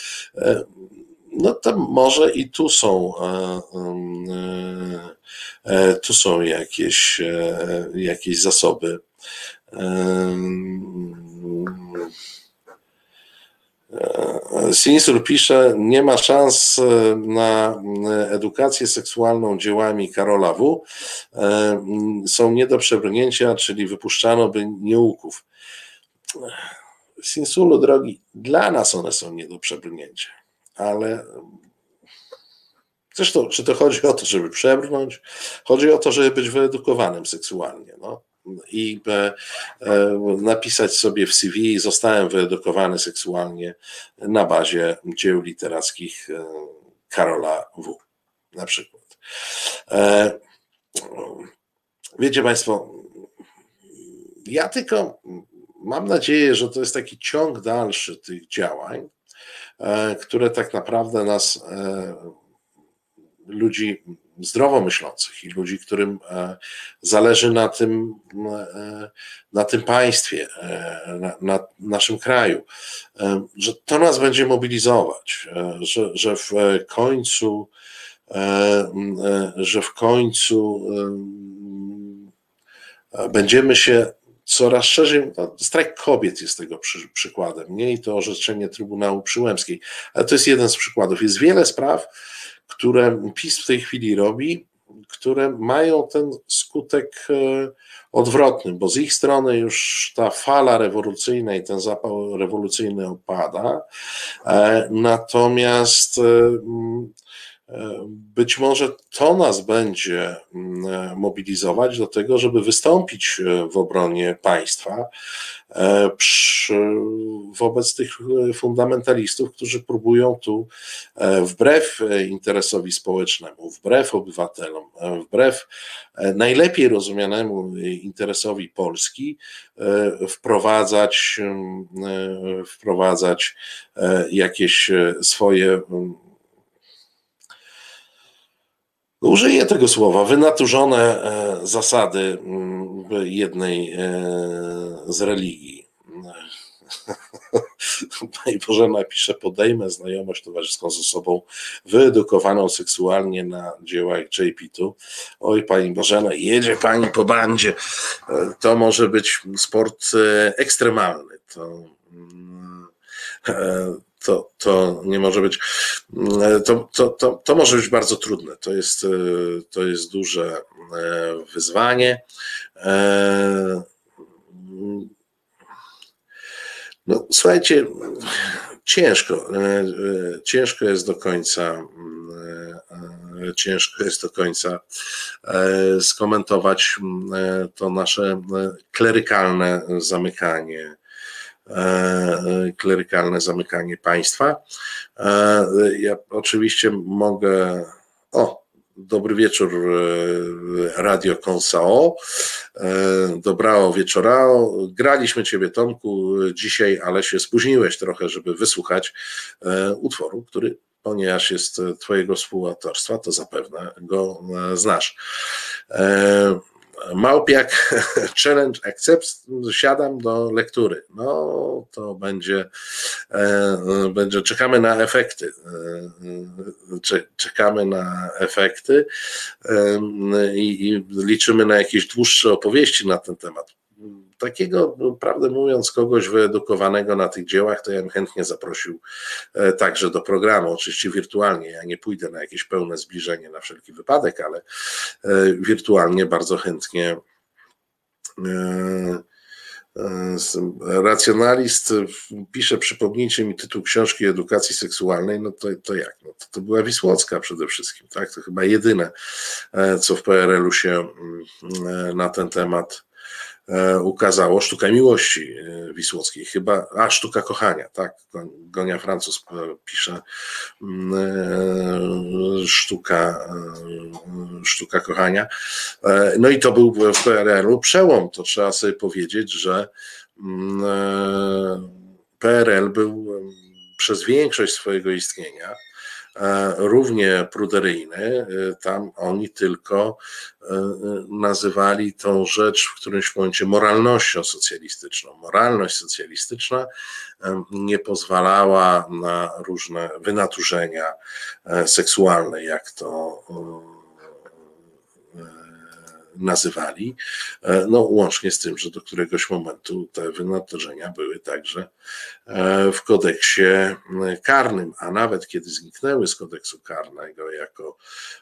no to może i tu są tu są jakieś, jakieś zasoby Sinsur pisze, nie ma szans e, na e, edukację seksualną dziełami Karola W. E, są nie do przebrnięcia, czyli wypuszczano by nieuków. Sinsulu, drogi, dla nas one są nie do przebrnięcia, ale zresztą, czy to chodzi o to, żeby przebrnąć? Chodzi o to, żeby być wyedukowanym seksualnie. No i e, e, napisać sobie w CV, zostałem wyedukowany seksualnie na bazie dzieł literackich e, Karola W. na przykład. Wiecie Państwo, ja tylko mam nadzieję, że to jest taki ciąg dalszy tych działań, które tak naprawdę nas, ludzi zdrowo myślących i ludzi, którym e, zależy na tym, e, na tym państwie, e, na, na naszym kraju, że to nas będzie mobilizować, że, że w końcu, że w końcu będziemy się coraz szerzej, no, strajk kobiet jest tego przy, przykładem, nie? I to orzeczenie Trybunału Przyłębskiej, ale to jest jeden z przykładów. Jest wiele spraw, które PiS w tej chwili robi, które mają ten skutek e, odwrotny, bo z ich strony już ta fala rewolucyjna i ten zapał rewolucyjny opada, e, natomiast być może to nas będzie mm, mobilizować do tego, żeby wystąpić w obronie państwa przy, wobec tych fundamentalistów, którzy próbują tu wbrew interesowi społecznemu, wbrew obywatelom, wbrew najlepiej rozumianemu interesowi Polski wprowadzać, wprowadzać jakieś swoje Użyję tego słowa, wynaturzone e, zasady mm, jednej e, z religii. Pani Bożena pisze, podejmę znajomość towarzyską z osobą wyedukowaną seksualnie na dziełach JP-tu. Oj, Pani Bożena, jedzie Pani po bandzie. E, to może być sport ekstremalny. To mm, to, to nie może być, to, to, to, to może być bardzo trudne. To jest, to jest duże e, wyzwanie. E, no, słuchajcie, ciężko, e, ciężko jest do końca, ciężko jest do końca skomentować to nasze klerykalne zamykanie E, klerykalne zamykanie państwa. E, ja oczywiście mogę. O, dobry wieczór, e, Radio Konsao. Dobrao wieczorao. Graliśmy Ciebie, Tomku, dzisiaj, ale się spóźniłeś trochę, żeby wysłuchać utworu, który ponieważ jest Twojego współautorstwa, to zapewne go znasz. Małpiak Challenge Accept, siadam do lektury. No to będzie, e, będzie czekamy na efekty. E, czekamy na efekty e, i, i liczymy na jakieś dłuższe opowieści na ten temat takiego, prawdę mówiąc, kogoś wyedukowanego na tych dziełach, to ja bym chętnie zaprosił e, także do programu, oczywiście wirtualnie. Ja nie pójdę na jakieś pełne zbliżenie na wszelki wypadek, ale e, wirtualnie bardzo chętnie. E, racjonalist pisze, przypomnijcie mi tytuł książki edukacji seksualnej, no to, to jak? No to, to była Wisłocka przede wszystkim, tak? To chyba jedyne, co w PRL-u się mm, na ten temat ukazało Sztuka Miłości e, Wisłockiej, chyba, a Sztuka Kochania, tak, Gonia Francuz e, pisze mm, Sztuka, Sztuka Kochania. No i to był w PRL-u przełom, to trzeba sobie powiedzieć, że mm, PRL był przez większość swojego istnienia E, równie pruderyjny. E, tam oni tylko e, nazywali tą rzecz w którymś momencie moralnością socjalistyczną. Moralność socjalistyczna nie pozwalała na różne wynaturzenia seksualne, jak to nazywali, e, no łącznie z tym, że do któregoś momentu te wynaturzenia były także e, w kodeksie karnym, a nawet kiedy zniknęły z kodeksu karnego jako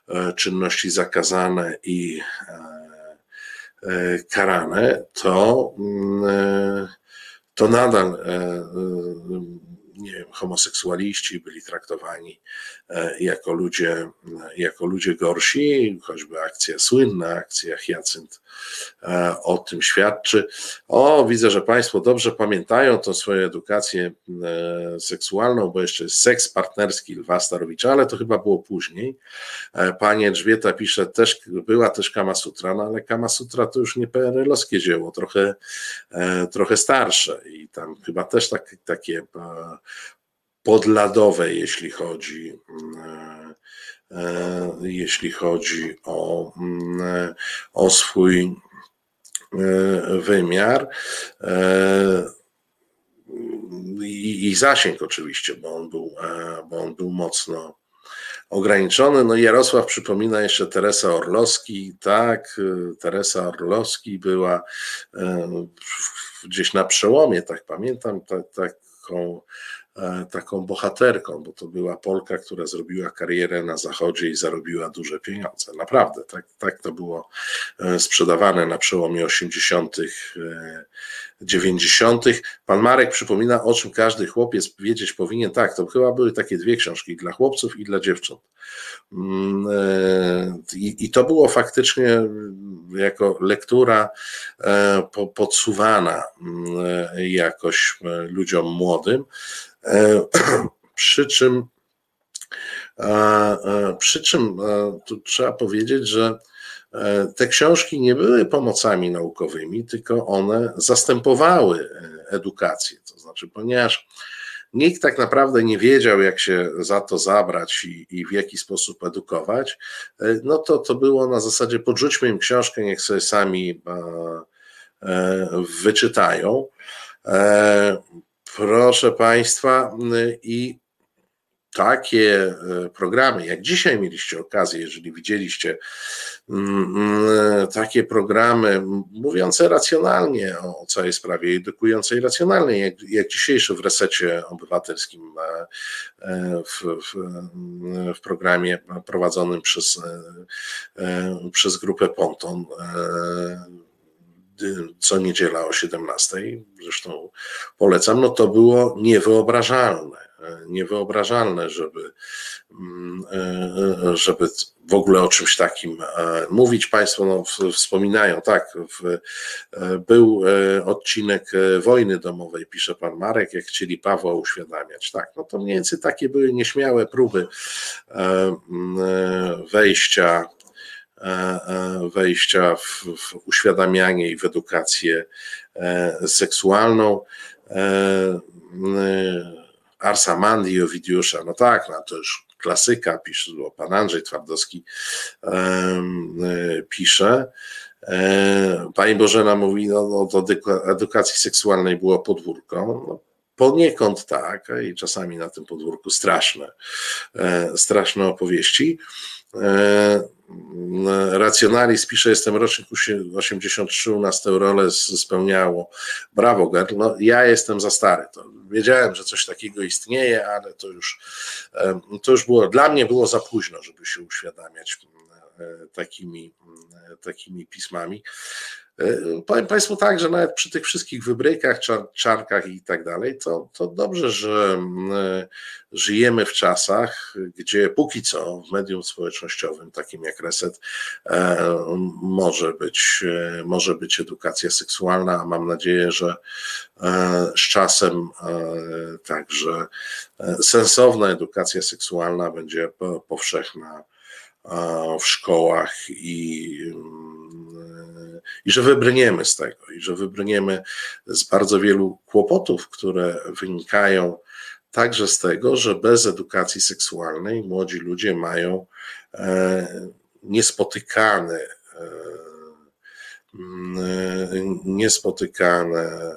e, czynności zakazane i karane, to, to nadal nie wiem, homoseksualiści byli traktowani e, jako ludzie, jako ludzie gorsi, choćby akcja słynna, akcja Hyacynt e, o tym świadczy. O, widzę, że Państwo dobrze pamiętają tą swoją edukację e, seksualną, bo jeszcze jest seks partnerski Lwa Starowicza, ale to chyba było później. Pani Elżbieta pisze, też była też Kama Sutra, no ale Kama Sutra to już nie PRL-owskie dzieło, trochę, trochę starsze i tam chyba też tak, takie podladowe, jeśli chodzi, mm, e, jeśli chodzi o, mm, o swój e, wymiar. E, I, zasięg oczywiście, bo on był, bo on był mocno ograniczony. No Jarosław przypomina jeszcze Teresa Orlowski. Tak, Teresa Orlowski była gdzieś na przełomie, tak pamiętam, tak, taką E, taką bohaterką, bo to była Polka, która zrobiła karierę na Zachodzie i zarobiła duże pieniądze. Naprawdę, tak, tak to było e, sprzedawane na przełomie 80. 90. Pan Marek przypomina, o czym każdy chłopiec wiedzieć powinien. Tak, to chyba były takie dwie książki dla chłopców i dla dziewcząt. Mm, e, I, to było faktycznie jako lektura e, podsuwana mm, e, jakoś ludziom młodym. Przy czym, przy czym tu trzeba powiedzieć, że te książki nie były pomocami naukowymi, tylko one zastępowały edukację. To znaczy, ponieważ nikt tak naprawdę nie wiedział, jak się za to zabrać i, i, w jaki sposób edukować, no to to było na zasadzie podrzućmy im książkę, niech sobie sami e, e, wyczytają. E, proszę Państwa, i takie e, programy, jak dzisiaj mieliście okazję, jeżeli widzieliście mm, mm, takie programy mówiące racjonalnie o całej sprawie, edukujące racjonalnie, jak, jak dzisiejszy w resecie obywatelskim e, e, w, w, w programie prowadzonym przez, przez grupę Ponton co niedziela o 17, zresztą polecam, no to było niewyobrażalne niewyobrażalne, żeby, mm, e, żeby w ogóle o czymś takim e, mówić. Państwo no, wspominają, tak, w, e, był odcinek wojny domowej, pisze pan Marek, jak chcieli Pawła uświadamiać. Tak, no to mniej więcej takie były nieśmiałe próby wejścia wejścia w, w uświadamianie i w edukację seksualną. Arsamandi i Owidiusza, no tak, no to już klasyka, pisze, bo pan Andrzej Twardowski um, pisze. E, pani Bożena mówi, no, no do edukacji seksualnej było podwórko. No, poniekąd tak, i czasami na tym podwórku straszne, e, straszne opowieści. Racjonalis pisze, jestem rocznik 83, u nas tę rolę spełniało. Brawo, Gerl. No, ja jestem za stary. To wiedziałem, że coś takiego istnieje, ale to już, to już było, dla mnie było za późno, żeby się uświadamiać takimi, takimi pismami. E, powiem Państwu tak, że nawet przy tych wszystkich wybrykach, czarkach i tak dalej, to, to dobrze, że e, żyjemy w czasach, gdzie póki co w medium społecznościowym, takim jak Reset, e, może być, może być edukacja seksualna, a mam nadzieję, że z czasem także sensowna edukacja seksualna będzie powszechna w szkołach i i że wybrniemy z tego, i że wybrniemy z bardzo wielu kłopotów, które wynikają także z tego, że bez edukacji seksualnej młodzi ludzie mają e, niespotykane, e, niespotykane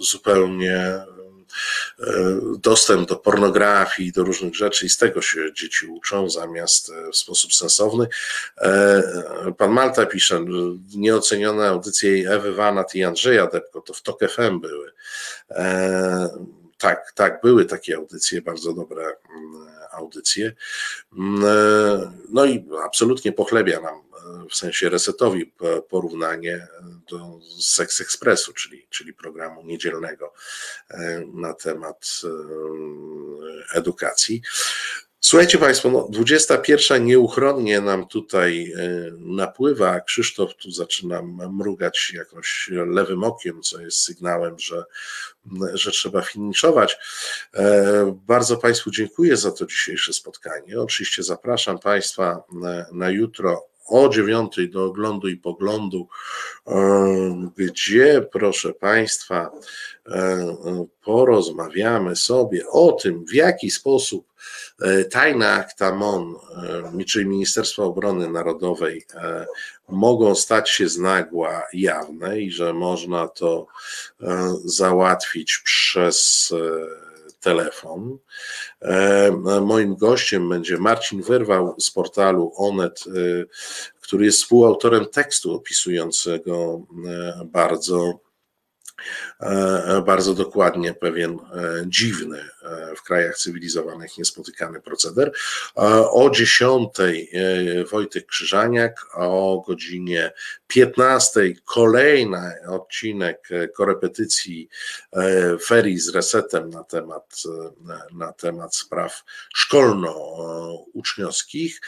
zupełnie E, dostęp do pornografii, do różnych rzeczy i z tego się dzieci uczą zamiast e, w sposób sensowny. E, pan Malta pisze, nieocenione audycje Ewy Wanat i Andrzeja Depko, to w TOK FM były. Tak, tak, były takie audycje, bardzo dobre mm, audycje. Mm, no i absolutnie pochlebia nam w sensie resetowi porównanie do Sex Expressu, czyli, czyli programu niedzielnego e, na temat e, edukacji. Słuchajcie Państwo, no 21 nieuchronnie nam tutaj e, napływa. Krzysztof tu zaczyna mrugać jakoś lewym okiem, co jest sygnałem, że, że trzeba finiszować. Bardzo Państwu dziękuję za to dzisiejsze spotkanie. Oczywiście zapraszam Państwa na jutro o dziewiątej do oglądu i poglądu, e, gdzie, proszę Państwa, e, porozmawiamy sobie o tym, w jaki sposób e, tajne akta MON, czyli Ministerstwa Obrony Narodowej, mogą stać się z nagła jawne i że można to załatwić przez telefon. E, moim gościem będzie Marcin Wyrwał z portalu Onet, e, który jest współautorem tekstu opisującego e, bardzo bardzo dokładnie pewien e, dziwny e, w krajach cywilizowanych niespotykany proceder. O 10 Wojtek Krzyżaniak, o godzinie 15 kolejny odcinek korepetycji ferii z resetem na temat, na temat spraw szkolno-uczniowskich.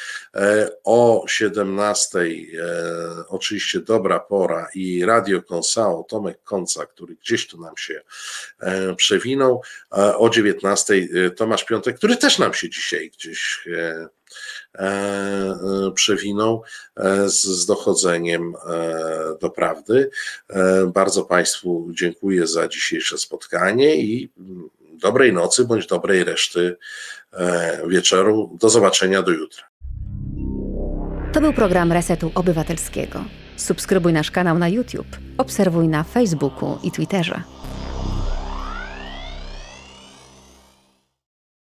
O 17 oczywiście dobra pora i Radio Konsao, Tomek Konca, który gdzieś tu nam się e, przewinął. O 19 e, Tomasz Piątek, który też nam się dzisiaj gdzieś e, przewinął z, z dochodzeniem do prawdy. Bardzo Państwu dziękuję za dzisiejsze spotkanie i dobrej nocy bądź dobrej reszty wieczoru. Do zobaczenia do jutra. To był program Resetu Obywatelskiego. Subskrybuj nasz kanał na YouTube, obserwuj na Facebooku i Twitterze.